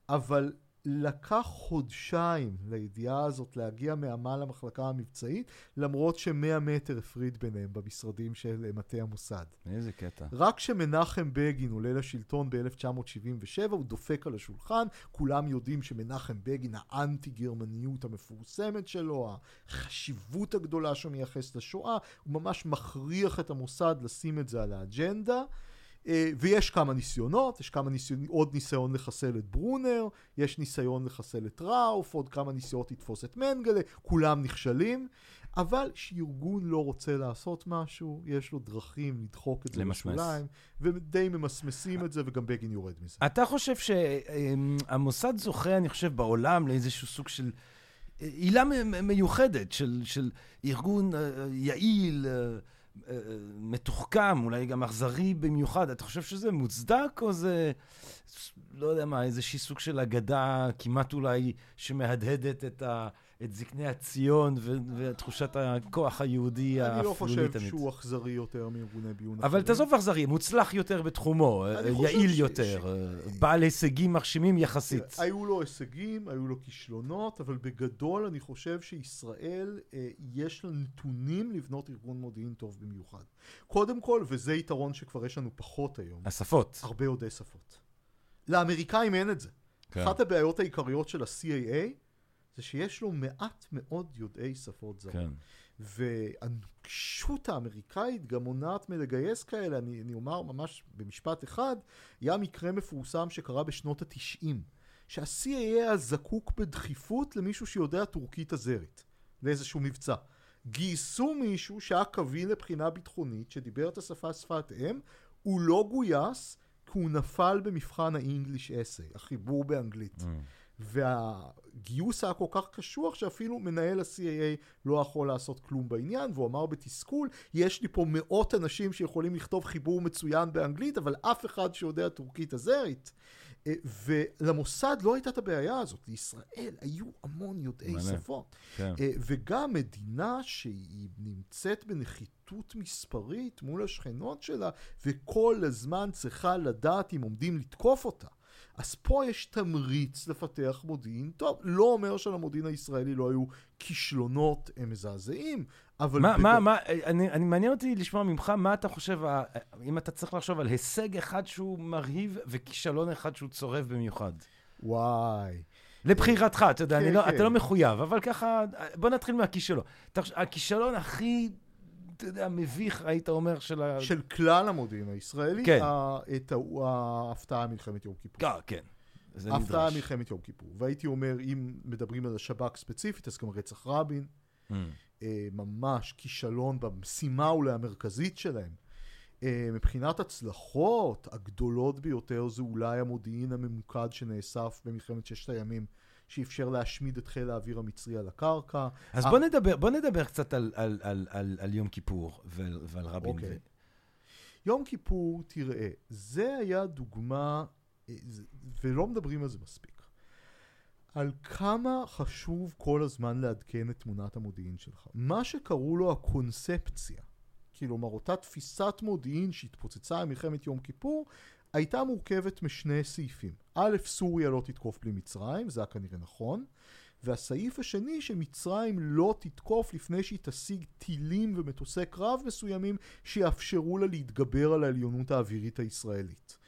אבל לקח חודשיים לידיעה הזאת להגיע מעמל למחלקה המבצעית, למרות שמאה מטר הפריד ביניהם במשרדים של מטה המוסד. איזה קטע. רק כשמנחם בגין עולה לשלטון ב-1977, הוא דופק על השולחן, כולם יודעים שמנחם בגין, האנטי-גרמניות המפורסמת שלו, החשיבות הגדולה שהוא מייחס לשואה, הוא ממש מכריח את המוסד לשים את זה על האג'נדה. אה, ויש כמה ניסיונות, יש כמה ניסיון, עוד ניסיון לחסל את ברונר, יש ניסיון לחסל את ראוף, עוד כמה ניסיונות לתפוס את מנגלה, כולם נכשלים, אבל כשארגון לא רוצה לעשות משהו, יש לו דרכים לדחוק את זה למסמס. לשוליים, ודי ממסמסים את זה, וגם בגין יורד מזה. אתה חושב שהמוסד זוכה, אני חושב, בעולם לאיזשהו סוג של אה, עילה מיוחדת של, של ארגון אה, יעיל, אה, אה, מתוחכם, אולי גם אכזרי במיוחד. אתה חושב שזה מוצדק או זה, לא יודע מה, איזשהי סוג של אגדה כמעט אולי שמהדהדת את, ה, את זקני הציון ו, ותחושת הכוח היהודי אני לא חושב תמיד? שהוא אכזרי יותר מארגוני ביון אבל אחרים. תעזוב אכזרי, מוצלח יותר בתחומו, אה, יעיל ש- יותר, ש- אה, בעל הישגים מרשימים יחסית. היו לו הישגים, היו לו כישלונות, אבל בגדול אני חושב שישראל, אה, יש לה נתונים לבנות ארגון מודיעין טוב במיוחד. קודם כל, וזה יתרון שכבר יש לנו פחות היום, השפות. הרבה יודעי שפות. לאמריקאים אין את זה. כן. אחת הבעיות העיקריות של ה-CAA זה שיש לו מעט מאוד יודעי שפות זרות. כן. והנוקשות האמריקאית גם מונעת מלגייס כאלה, אני, אני אומר ממש במשפט אחד, היה מקרה מפורסם שקרה בשנות התשעים, שה-CIA היה זקוק בדחיפות למישהו שיודע טורקית הזרית, לאיזשהו מבצע. גייסו מישהו שהיה קביל לבחינה ביטחונית, שדיבר את השפה שפת אם, הוא לא גויס, כי הוא נפל במבחן ה-English essay, החיבור באנגלית. Mm. והגיוס היה כל כך קשוח שאפילו מנהל ה-CAA לא יכול לעשות כלום בעניין, והוא אמר בתסכול, יש לי פה מאות אנשים שיכולים לכתוב חיבור מצוין באנגלית, אבל אף אחד שיודע טורקית הזרית. אה, ולמוסד לא הייתה את הבעיה הזאת, לישראל היו המון יודעי מעניין. שפות. כן. אה, וגם מדינה שהיא נמצאת בנחיתות מספרית מול השכנות שלה, וכל הזמן צריכה לדעת אם עומדים לתקוף אותה. אז פה יש תמריץ לפתח מודיעין טוב. לא אומר שלמודיעין הישראלי לא היו כישלונות הם מזעזעים, אבל... מה, בג- מה, מה, אני, אני מעניין אותי לשמוע ממך, מה אתה חושב, אם אתה צריך לחשוב על הישג אחד שהוא מרהיב וכישלון אחד שהוא צורב במיוחד. וואי. לבחירתך, אתה יודע, כן, אני לא, כן. אתה לא מחויב, אבל ככה, בוא נתחיל מהכישלון. הכישלון הכי, אתה יודע, מביך, היית אומר, של ה... של כלל המודיעין הישראלי, כן. ה- את ההפתעה מלחמת יום כיפור. אה, כן. זה ההפתעה נדרש. מלחמת יום כיפור. והייתי אומר, אם מדברים על השב"כ ספציפית, אז גם רצח רבין, Mm. אה, ממש כישלון במשימה אולי המרכזית שלהם. אה, מבחינת הצלחות הגדולות ביותר זה אולי המודיעין הממוקד שנאסף במלחמת ששת הימים, שאפשר להשמיד את חיל האוויר המצרי על הקרקע. אז בוא נדבר, בוא נדבר קצת על, על, על, על, על יום כיפור ועל, ועל רבין. אוקיי. יום כיפור, תראה, זה היה דוגמה, אה, ולא מדברים על זה מספיק, על כמה חשוב כל הזמן לעדכן את תמונת המודיעין שלך. מה שקראו לו הקונספציה, כלומר אותה תפיסת מודיעין שהתפוצצה עם מלחמת יום כיפור, הייתה מורכבת משני סעיפים. א', סוריה לא תתקוף בלי מצרים, זה היה כנראה נכון. והסעיף השני, שמצרים לא תתקוף לפני שהיא תשיג טילים ומטוסי קרב מסוימים שיאפשרו לה להתגבר על העליונות האווירית הישראלית.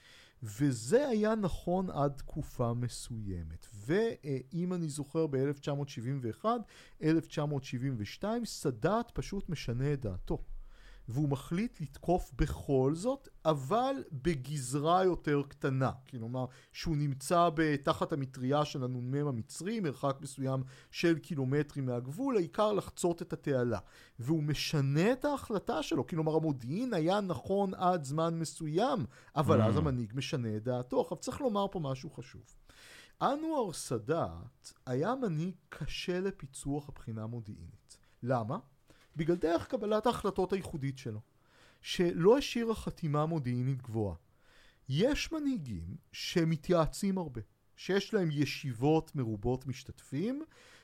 וזה היה נכון עד תקופה מסוימת. ואם אני זוכר ב-1971, 1972, סאדאת פשוט משנה את דעתו. והוא מחליט לתקוף בכל זאת, אבל בגזרה יותר קטנה. כלומר, שהוא נמצא תחת המטריה של הנ"מ המצרי, מרחק מסוים של קילומטרים מהגבול, העיקר לחצות את התעלה. והוא משנה את ההחלטה שלו, כלומר המודיעין היה נכון עד זמן מסוים, אבל אז Mm. המנהיג משנה את דעתו. עכשיו צריך לומר פה משהו חשוב. אנואר סאדאת היה מנהיג קשה לפיצוח הבחינה המודיעינית. למה? בגלל דרך קבלת ההחלטות הייחודית שלו, שלא השאירה חתימה מודיעינית גבוהה. יש מנהיגים שמתייעצים הרבה, שיש להם ישיבות מרובות משתתפים,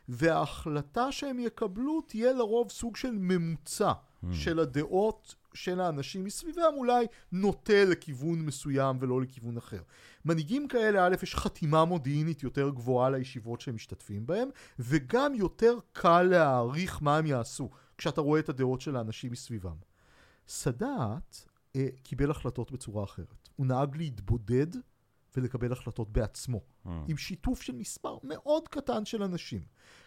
וההחלטה שהם יקבלו תהיה לרוב סוג של ממוצע Mm. של הדעות של האנשים מסביבם, אולי נוטה לכיוון מסוים ולא לכיוון אחר. מנהיגים כאלה, א', יש חתימה מודיעינית יותר גבוהה לישיבות שהם משתתפים בהם, וגם יותר קל להעריך מה הם יעשו, כשאתה רואה את הדעות של האנשים מסביבם. סאדאת אה, קיבל החלטות בצורה אחרת. הוא נהג להתבודד ולקבל החלטות בעצמו, Mm. עם שיתוף של מספר מאוד קטן של אנשים.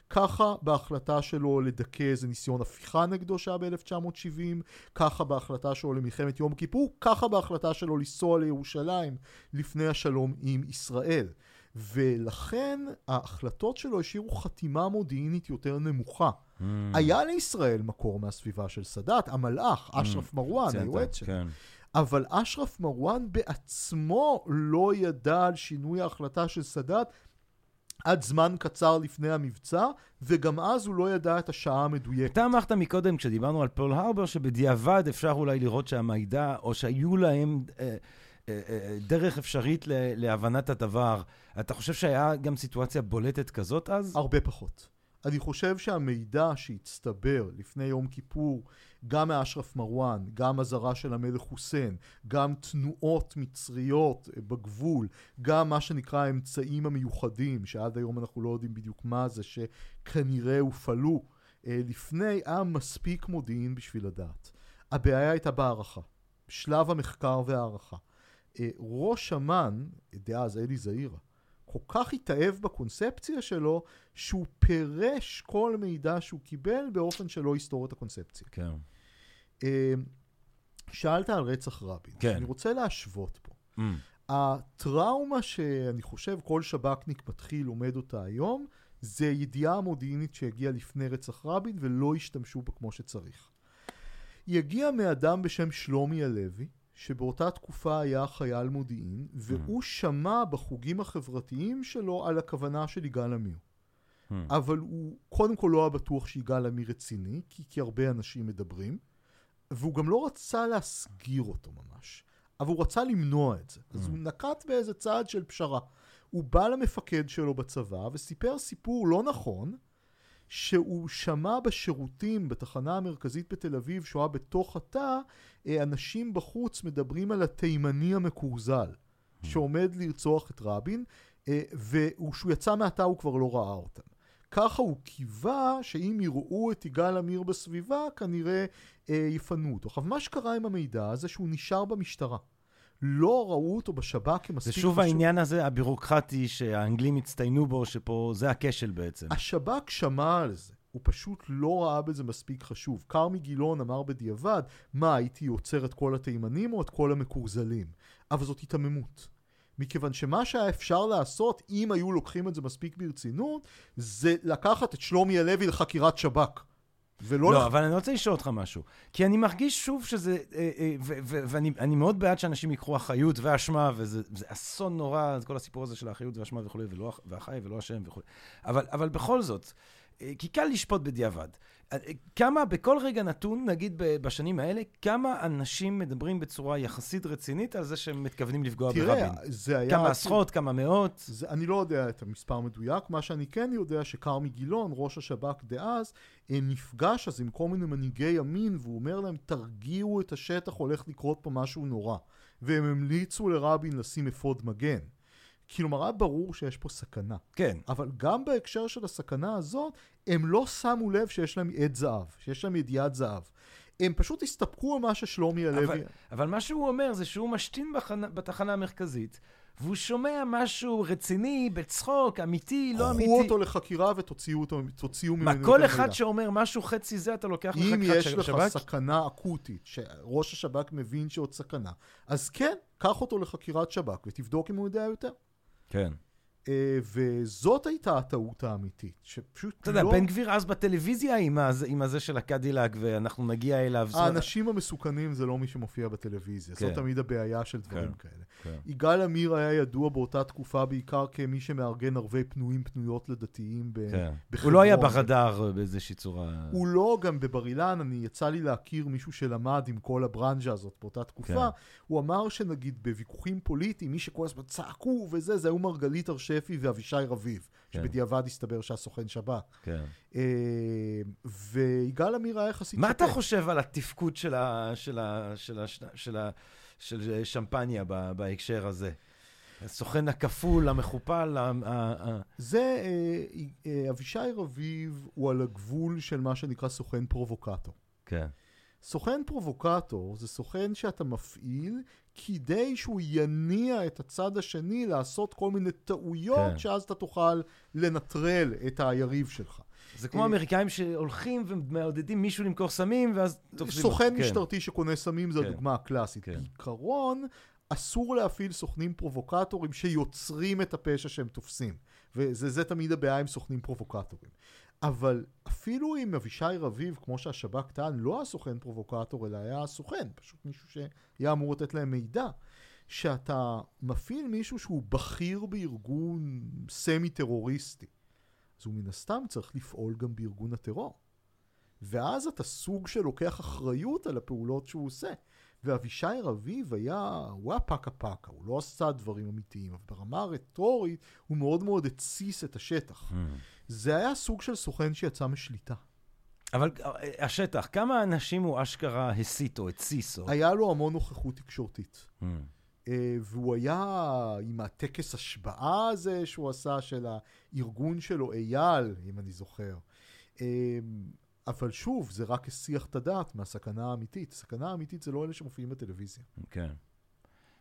ככה בהחלטה שלו לדכא איזה ניסיון הפיכה נגדו שהיה ב-1970, ככה בהחלטה שלו למלחמת יום כיפור, ככה בהחלטה שלו לנסוע לירושלים לפני השלום עם ישראל. ולכן ההחלטות שלו השאירו חתימה מודיעינית יותר נמוכה. Mm. היה לישראל מקור מהסביבה של סאדאת, המלאך, אשרף מרואן, ציינת, היועץ שלו. כן. אבל אשרף מרואן בעצמו לא ידע על שינוי ההחלטה של סאדאת עד זמן קצר לפני המבצע, וגם אז הוא לא ידע את השעה המדויקת. אתה אמרת מקודם, כשדיברנו על פרל הרבר, שבדיעבד אפשר אולי לראות שהמידע, או שהיו להם אה, דרך אפשרית להבנת הדבר. אתה חושב שהיה גם סיטואציה בולטת כזאת אז? הרבה פחות. אני חושב שהמידע שהצטבר לפני יום כיפור, גם מאשרף מרואן, גם אזהרה של המלך חוסיין, גם תנועות מצריות אה, בגבול, גם מה שנקרא האמצעים המיוחדים, שעד היום אנחנו לא יודעים בדיוק מה זה, שכנראה הופעלו אה, לפני, היה מספיק מודיעין בשביל לדעת. הבעיה הייתה בהערכה, שלב המחקר וההערכה. אה, ראש אמ"ן, דאז אלי זעירה, כל כך התאהב בקונספציה שלו, שהוא פירש כל מידע שהוא קיבל באופן שלא יסתור את הקונספציה. כן. אה, שאלת על רצח רבין. כן. אני רוצה להשוות פה. Mm. הטראומה שאני חושב כל שב"כניק מתחיל לומד אותה היום, זה ידיעה מודיעינית שהגיעה לפני רצח רבין ולא השתמשו בה כמו שצריך. היא הגיעה מאדם בשם שלומי הלוי, שבאותה תקופה היה חייל מודיעין, והוא שמע בחוגים החברתיים שלו על הכוונה של יגאל עמיר. Mm. אבל הוא קודם כל לא היה בטוח שיגאל עמיר רציני, כי, כי הרבה אנשים מדברים, והוא גם לא רצה להסגיר אותו ממש. אבל הוא רצה למנוע את זה. אז Mm. הוא נקט באיזה צעד של פשרה. הוא בא למפקד שלו בצבא וסיפר סיפור לא נכון, שהוא שמע בשירותים בתחנה המרכזית בתל אביב, שהוא היה בתוך התא, אה, אנשים בחוץ מדברים על התימני המקורזל, שעומד לרצוח את רבין, אה, וכשהוא יצא מהתא הוא כבר לא ראה אותם. ככה הוא קיווה שאם יראו את יגאל עמיר בסביבה, כנראה אה, יפנו אותו. עכשיו, מה שקרה עם המידע הזה שהוא נשאר במשטרה. לא ראו אותו בשב"כ זה כמספיק שוב העניין הזה, הבירוקרטי, שהאנגלים הצטיינו בו, שפה זה הכשל בעצם. השב"כ שמע על זה, הוא פשוט לא ראה בזה מספיק חשוב. כרמי גילון אמר בדיעבד, מה, הייתי עוצר את כל התימנים או את כל המקורזלים? אבל זאת היתממות. מכיוון שמה שהיה אפשר לעשות, אם היו לוקחים את זה מספיק ברצינות, זה לקחת את שלומי הלוי לחקירת שב"כ. ולא... לא, לח- אבל אני רוצה לשאול אותך משהו. כי אני מרגיש שוב שזה, אה, אה, ואני אני מאוד בעד שאנשים ייקחו אחריות ואשמה, וזה זה אסון נורא, כל הסיפור הזה של האחריות והאשמה וכולי, ולא, והחי ולא השם וכולי. אבל, אבל בכל זאת, אה, כי קל לשפוט בדיעבד. אה, כמה, בכל רגע נתון, נגיד בשנים האלה, כמה אנשים מדברים בצורה יחסית רצינית על זה שהם מתכוונים לפגוע תראה, ברבין? זה היה... כמה עשרות, כמה מאות? זה, אני לא יודע את המספר המדויק, מה שאני כן יודע שכרמי גילון, ראש השב"כ דאז, אה, נפגש אז עם כל מיני מנהיגי ימין, והוא אומר להם, תרגיעו את השטח, הולך לקרות פה משהו נורא. והם המליצו לרבין לשים אפוד מגן. כלומר, היה ברור שיש פה סכנה. כן. אבל גם בהקשר של הסכנה הזאת, הם לא שמו לב שיש להם עד זהב, שיש להם ידיעת זהב. הם פשוט הסתפקו במה ששלומי הלוי... אבל, אבל מה שהוא אומר זה שהוא משתין בחנה, בתחנה המרכזית, והוא שומע משהו רציני, בצחוק, אמיתי, לא אמיתי. קחו אותו לחקירה ותוציאו אותו, תוציאו ממנו מה, את כל המידע. אחד שאומר משהו חצי זה, אתה לוקח אם לחקירת יש ש- לך שב"כ? סכנה אקוטית, שראש השב"כ מבין שעוד סכנה, אז כן, קח אותו לחקירת שב"כ ותבדוק אם הוא יודע יותר. כן. אה, וזאת הייתה הטעות האמיתית, שפשוט אתה יודע, לא... בן גביר אז בטלוויזיה עם הזה, עם הזה של הקדילק, ואנחנו נגיע אליו. האנשים המסוכנים זה לא מי שמופיע בטלוויזיה, כן. זאת תמיד הבעיה של דברים כן. כאלה. כן. יגאל עמיר היה ידוע באותה תקופה בעיקר כמי שמארגן ערבי פנויים פנויות לדתיים ב- כן. הוא בחברון. לא היה ברדאר באיזושהי צורה. הוא לא, גם בבר אילן, אני יצא לי להכיר מישהו שלמד עם כל הברנז'ה הזאת באותה תקופה. כן. הוא אמר שנגיד בוויכוחים פוליטיים, מי שכל הזמן צעקו וזה, זה היו מרגלית הרשפי ואבישי רביב, כן. שבדיעבד הסתבר שהסוכן שב"כ. כן. אה, ויגאל עמיר היה יחסית מה אתה. חושב על התפקוד של ה... של ה... של ה... של ה... של שמפניה ב- בהקשר הזה? הסוכן הכפול, המכופל. ה... זה, אה, אה, אבישי רביב הוא על הגבול של מה שנקרא סוכן פרובוקטור. כן. סוכן פרובוקטור זה סוכן שאתה מפעיל כדי שהוא יניע את הצד השני לעשות כל מיני טעויות, כן. שאז אתה תוכל לנטרל את היריב שלך. זה כמו אה, אמריקאים שהולכים ומעודדים מישהו למכור סמים, ואז תופסים סוכן. כן. משטרתי שקונה סמים זה כן. הדוגמה הקלאסית. כן. בעיקרון, אסור להפעיל סוכנים פרובוקטורים שיוצרים את הפשע שהם תופסים. וזה זה תמיד הבעיה עם סוכנים פרובוקטורים. אבל אפילו אם אבישי רביב, כמו שהשב"כ טען, לא היה סוכן פרובוקטור, אלא היה סוכן, פשוט מישהו שהיה אמור לתת להם מידע, שאתה מפעיל מישהו שהוא בכיר בארגון סמי-טרוריסטי, אז הוא מן הסתם צריך לפעול גם בארגון הטרור. ואז אתה סוג שלוקח אחריות על הפעולות שהוא עושה. ואבישי רביב היה, הוא היה פקה פקה, הוא לא עשה דברים אמיתיים, אבל ברמה הרטורית הוא מאוד מאוד התסיס את השטח. Mm. זה היה סוג של סוכן שיצא משליטה. אבל אה, השטח, כמה אנשים הוא אשכרה הסית או התסיס? או... היה לו המון נוכחות תקשורתית. Mm. אה, והוא היה עם הטקס השבעה הזה שהוא עשה של הארגון שלו, אייל, אם אני זוכר. אה, אבל שוב, זה רק הסיח את הדעת מהסכנה האמיתית. הסכנה האמיתית זה לא אלה שמופיעים בטלוויזיה. כן.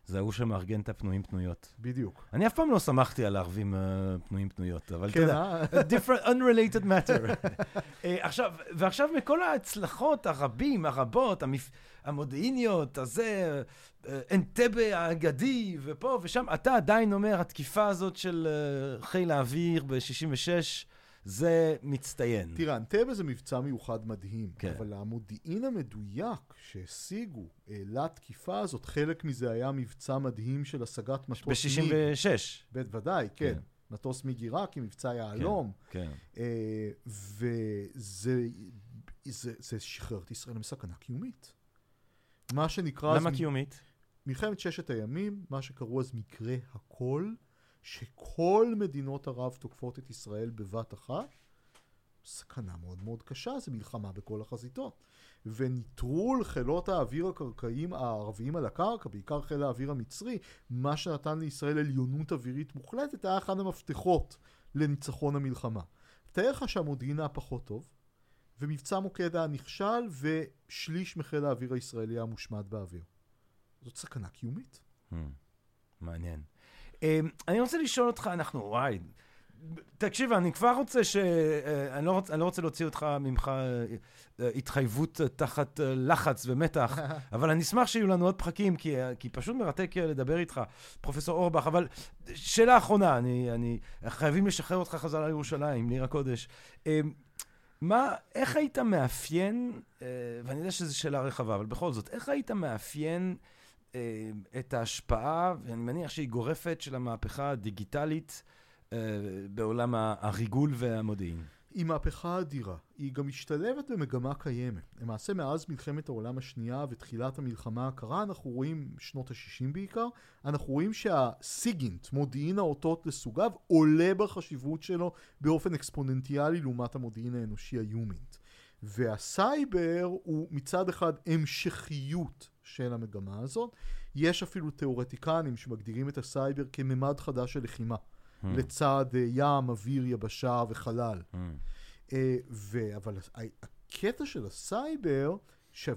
זה ההוא שמארגן את הפנויים פנויות. בדיוק. אני אף פעם לא שמחתי על הערבים אה, פנויים פנויות, אבל אתה כן, יודע, אה? different, unrelated matter. [LAUGHS] אה, עכשיו, ועכשיו מכל ההצלחות הרבים, הרבות, המפ... המודיעיניות, הזה, אנטבה האגדי, ופה ושם, אתה עדיין אומר, התקיפה הזאת של חיל האוויר ב-66, זה מצטיין. תראה, אנטבה זה מבצע מיוחד מדהים, כן. אבל המודיעין המדויק שהשיגו אה, לתקיפה הזאת, חלק מזה היה מבצע מדהים של השגת מטוס מיג. ב-66. בוודאי, כן. כן. מטוס מיג עיראקי, מבצע יהלום. כן. אה, וזה זה, זה שחרר את ישראל מסכנה קיומית. מה שנקרא... אז למה מ- קיומית? מלחמת ששת הימים, מה שקראו אז מקרה הכל, שכל מדינות ערב תוקפות את ישראל בבת אחת, סכנה מאוד מאוד קשה, זה מלחמה בכל החזיתות. וניטרול חילות האוויר הקרקעיים הערביים על הקרקע, בעיקר חיל האוויר המצרי, מה שנתן לישראל עליונות אווירית מוחלטת, היה אחד המפתחות לניצחון המלחמה. תאר לך שהמודיעין היה פחות טוב, ומבצע מוקד היה נכשל, ושליש מחיל האוויר הישראלי היה מושמד באוויר. זאת סכנה קיומית. Hmm, מעניין. אמ, אני רוצה לשאול אותך, אנחנו, וואי, תקשיב, אני כבר רוצה ש... אה, אני לא רוצה, אני לא רוצה להוציא אותך ממך אה, אה, התחייבות תחת לחץ ומתח, [LAUGHS] אבל אני אשמח שיהיו לנו עוד פרקים, כי, כי פשוט מרתק לדבר איתך, פרופסור אורבך. אבל שאלה אחרונה, אני, אני... חייבים לשחרר אותך חזרה לירושלים, עיר הקודש. מה, איך היית מאפיין, ואני יודע שזו שאלה רחבה, אבל בכל זאת, איך היית מאפיין את ההשפעה, ואני מניח שהיא גורפת, של המהפכה הדיגיטלית, אה, בעולם הריגול והמודיעין. היא מהפכה אדירה. היא גם משתלבת במגמה קיימת. למעשה, מאז מלחמת העולם השנייה ותחילת המלחמה הקרה, אנחנו רואים, שנות ה-60 בעיקר, אנחנו רואים שהסיגינט, מודיעין האותות לסוגיו, עולה בחשיבות שלו באופן אקספוננטיאלי לעומת המודיעין האנושי היומינט. והסייבר הוא מצד אחד המשכיות של המגמה הזאת. יש אפילו תיאורטיקנים שמגדירים את הסייבר כממד חדש של לחימה. הממ. לצד אה, ים, אוויר, יבשה וחלל. הממ. אה, ו... אבל הקטע של הסייבר.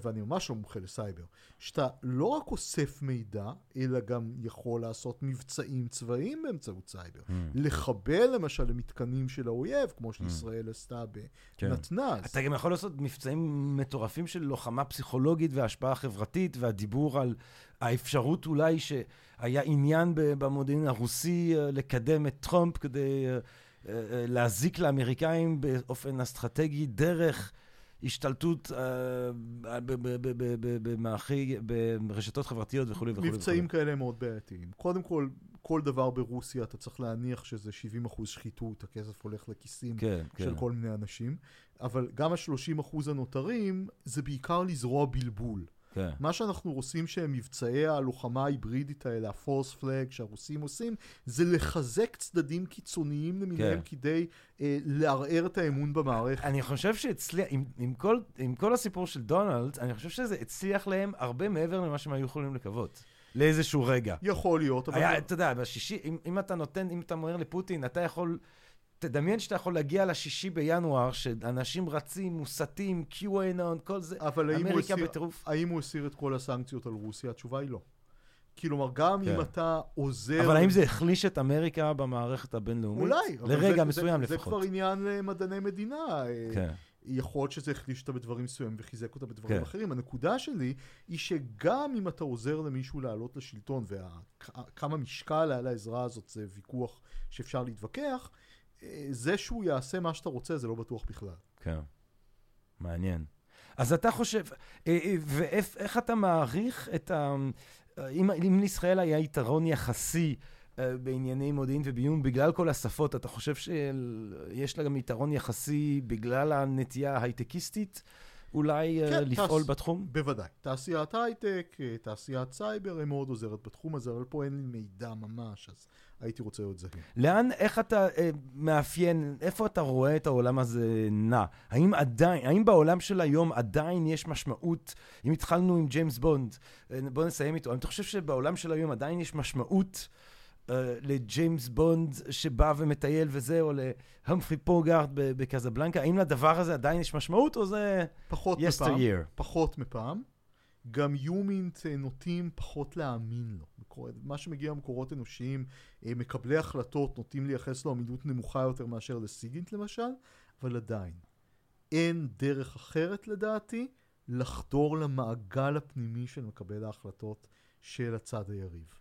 ואני ממש לא מומחה לסייבר, שאתה לא רק אוסף מידע, אלא גם יכול לעשות מבצעים צבאיים באמצעות סייבר. ממ. לחבל למשל למתקנים של האויב, כמו שישראל ממ. עשתה בנתנ"ז. כן. אתה גם יכול לעשות מבצעים מטורפים של לוחמה פסיכולוגית והשפעה חברתית, והדיבור על האפשרות אולי שהיה עניין במודיעין הרוסי אה, לקדם את טראמפ כדי אה, אה, להזיק לאמריקאים באופן אסטרטגי דרך... השתלטות ברשתות חברתיות וכולי וכולי. מבצעים כאלה הם מאוד בעייתיים. קודם כל, כל דבר ברוסיה אתה צריך להניח שזה 70 אחוז שחיתות, הכסף הולך לכיסים כן, של כן. כל מיני אנשים, אבל גם ה-30 אחוז הנותרים זה בעיקר לזרוע בלבול. כן. מה שאנחנו עושים שהם מבצעי הלוחמה ההיברידית האלה, הפורס פלאג שהרוסים עושים, זה לחזק צדדים קיצוניים למיניהם כן. כדי אה, לערער את האמון במערכת. אני חושב שהצליח, עם, עם, כל, עם כל הסיפור של דונלד, אני חושב שזה הצליח להם הרבה מעבר למה שהם היו יכולים לקוות. לאיזשהו רגע. יכול להיות, אבל... היה, אתה יודע, בשישי, אם, אם אתה נותן, אם אתה אומר לפוטין, אתה יכול... תדמיין שאתה יכול להגיע לשישי בינואר, שאנשים רצים, מוסתים, QAnon, כל זה, אמריקה בטירוף. האם הוא הסיר את כל הסנקציות על רוסיה? התשובה היא לא. כלומר, גם כן. אם אתה עוזר... אבל האם זה החליש את אמריקה במערכת הבינלאומית? אולי. לרגע זה, מסוים זה, לפחות. זה כבר עניין למדעני מדינה. אה, כן. יכול להיות שזה החליש אותה בדברים מסוימים וחיזק אותה בדברים כן. אחרים. הנקודה שלי היא שגם אם אתה עוזר למישהו לעלות לשלטון, וכמה משקל היה לעזרה הזאת זה ויכוח שאפשר להתווכח, זה שהוא יעשה מה שאתה רוצה, זה לא בטוח בכלל. כן, מעניין. אז אתה חושב, אה, אה, ואיך אתה מעריך את ה... אם, אם לישראל היה יתרון יחסי אה, בענייני מודיעין וביון בגלל כל השפות, אתה חושב שיש לה גם יתרון יחסי בגלל הנטייה ההייטקיסטית? אולי כן, לפעול תעש... בתחום? בוודאי. תעשיית הייטק, תעשיית סייבר, היא מאוד עוזרת בתחום הזה, אבל פה אין לי מידע ממש, אז הייתי רוצה להיות זהיר. לאן, איך אתה אה, מאפיין, איפה אתה רואה את העולם הזה נע? האם עדיין, האם בעולם של היום עדיין יש משמעות, אם התחלנו עם ג'יימס בונד, אה, בוא נסיים איתו, האם אתה חושב שבעולם של היום עדיין יש משמעות אה, לג'יימס בונד שבא ומטייל וזה, או להמפרי בוגארט בקזבלנקה? האם לדבר הזה עדיין יש משמעות, או זה פחות מפעם, פחות מפעם. גם יומינט אה, נוטים פחות להאמין לו. מה שמגיע ממקורות אנושיים, אה, מקבלי החלטות נוטים לייחס לו אמינות נמוכה יותר מאשר לסיגינט למשל, אבל עדיין, אין דרך אחרת לדעתי לחדור למעגל הפנימי של מקבל ההחלטות של הצד היריב.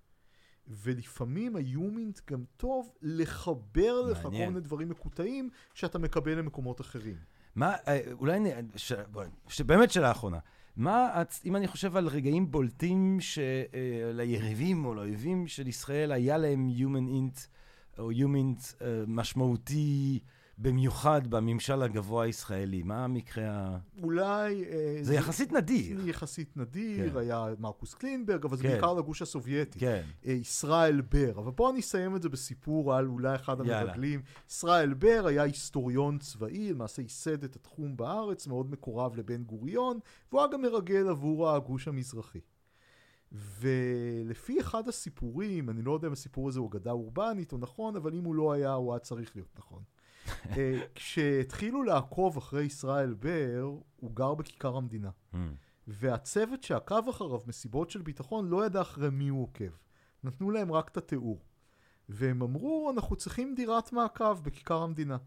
ולפעמים היומינט גם טוב לחבר לך כל מיני דברים מקוטעים שאתה מקבל למקומות אחרים. מה, אה, אולי, ש... באמת שאלה אחרונה. מה, אם אני חושב על רגעים בולטים שליריבים אה, או לאויבים של ישראל היה להם Human Int או Human uh, משמעותי במיוחד בממשל הגבוה הישראלי? מה המקרה ה... אולי... אה, זה יחסית נדיר. זה יחסית נדיר, כן. היה מרקוס קלינברג, אבל זה כן. בעיקר לגוש הסובייטי. כן. אה, ישראל בר. אבל בואו אני אסיים את זה בסיפור על אולי אחד. המרגלים. ישראל בר היה היסטוריון צבאי, למעשה ייסד את התחום בארץ, מאוד מקורב לבן גוריון, והוא היה גם מרגל עבור הגוש המזרחי. ולפי אחד הסיפורים, אני לא יודע אם הסיפור הזה הוא אגדה אורבנית או נכון, אבל אם הוא לא היה, הוא היה צריך להיות נכון. אה, כשהתחילו לעקוב אחרי ישראל בר, הוא גר בכיכר המדינה. Mm. והצוות שעקב אחריו מסיבות של ביטחון לא ידע אחרי מי הוא עוקב. נתנו להם רק את התיאור. והם אמרו, אנחנו צריכים דירת מעקב בכיכר המדינה.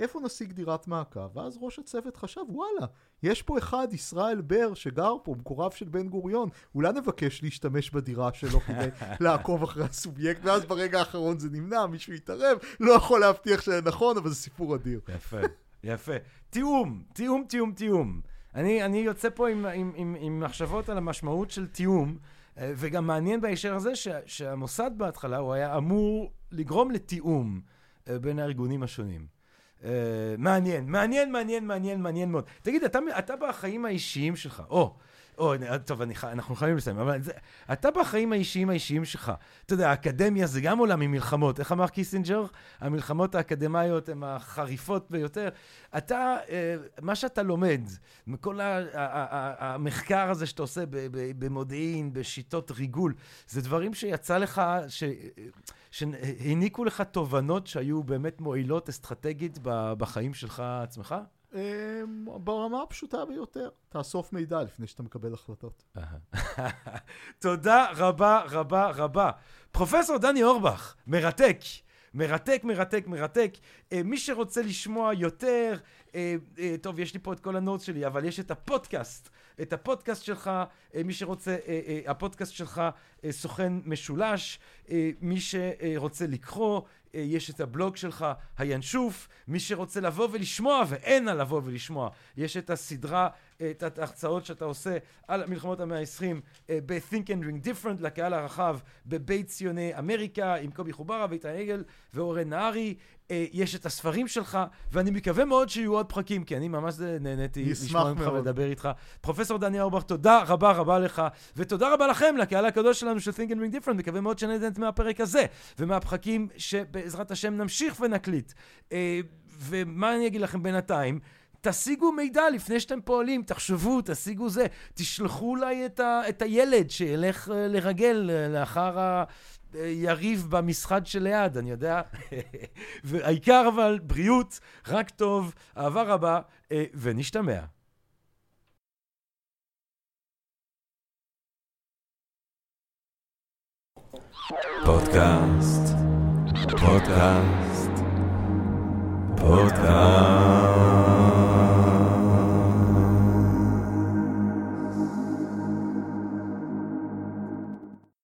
איפה נשיג דירת מעקב? ואז ראש הצוות חשב, וואלה, יש פה אחד, ישראל בר, שגר פה, מקורב של בן גוריון, אולי נבקש להשתמש בדירה שלו כדי [LAUGHS] לעקוב אחרי הסובייקט, ואז ברגע האחרון זה נמנע, מישהו יתערב, לא יכול להבטיח שזה נכון, אבל זה סיפור אדיר. יפה, יפה. תיאום, תיאום, תיאום, תיאום. אני, אני יוצא פה עם, עם, עם, עם מחשבות על המשמעות של תיאום, אה, וגם מעניין בהקשר הזה ש, שהמוסד בהתחלה, הוא היה אמור לגרום לתיאום אה, בין הארגונים השונים. אה, מעניין, מעניין, מעניין, מעניין, מעניין מאוד. תגיד, אתה, אתה בחיים האישיים שלך, או, או, טוב, אני, אנחנו חייבים לסיים, אבל זה, אתה בחיים האישיים האישיים שלך, אתה יודע, האקדמיה זה גם עולם עם מלחמות, איך אמר קיסינג'ר? המלחמות האקדמאיות הן החריפות ביותר. אתה, אה, מה שאתה לומד, כל ה- ה- ה- ה- המחקר הזה שאתה עושה במודיעין, בשיטות ריגול, זה דברים שיצא לך, ש... שהעניקו לך תובנות שהיו באמת מועילות אסטרטגית בחיים שלך עצמך? אמ, ברמה הפשוטה ביותר, תאסוף מידע לפני שאתה מקבל החלטות. [LAUGHS] תודה רבה רבה רבה. פרופסור דני אורבך, מרתק. מרתק, מרתק, מרתק. אה, מי שרוצה לשמוע יותר, אה, אה, טוב, יש לי פה את כל ה notes שלי, אבל יש את הפודקאסט. את הפודקאסט שלך, אה, מי שרוצה, אה, אה, הפודקאסט שלך אה, סוכן משולש. אה, מי שרוצה לקרוא, אה, יש את הבלוג שלך, הינשוף. מי שרוצה לבוא ולשמוע, ואין על לבוא ולשמוע, יש את הסדרה, אה, את ההרצאות שאתה עושה על מלחמות המאה ה-20 אה, ב-Think and Ring Different לקהל הרחב בבית ציוני אמריקה עם קובי חוברה ואיתן עגל ואורן נהרי. אה, יש את הספרים שלך, ואני מקווה מאוד שיהיו עוד פרקים, כי אני ממש אה, נהניתי לשמוע ממך. ולדבר איתך. פרופסור דני אורבך, תודה רבה רבה לך, ותודה רבה לכם, לקהל הקדוש שלנו של Think and Ring Different, מקווה מאוד שנהנית מהפרק הזה, ומהפרקים שבעזרת השם נמשיך ונקליט. אה, ומה אני אגיד לכם בינתיים? תשיגו מידע לפני שאתם פועלים, תחשבו, תשיגו זה. תשלחו אולי את, ה, את הילד שילך לרגל לאחר היריב במשחד שליד, אני יודע. והעיקר אבל, בריאות, רק טוב, אהבה רבה, אה, ונשתמע. פודקאסט, פודקאסט, פודקאסט.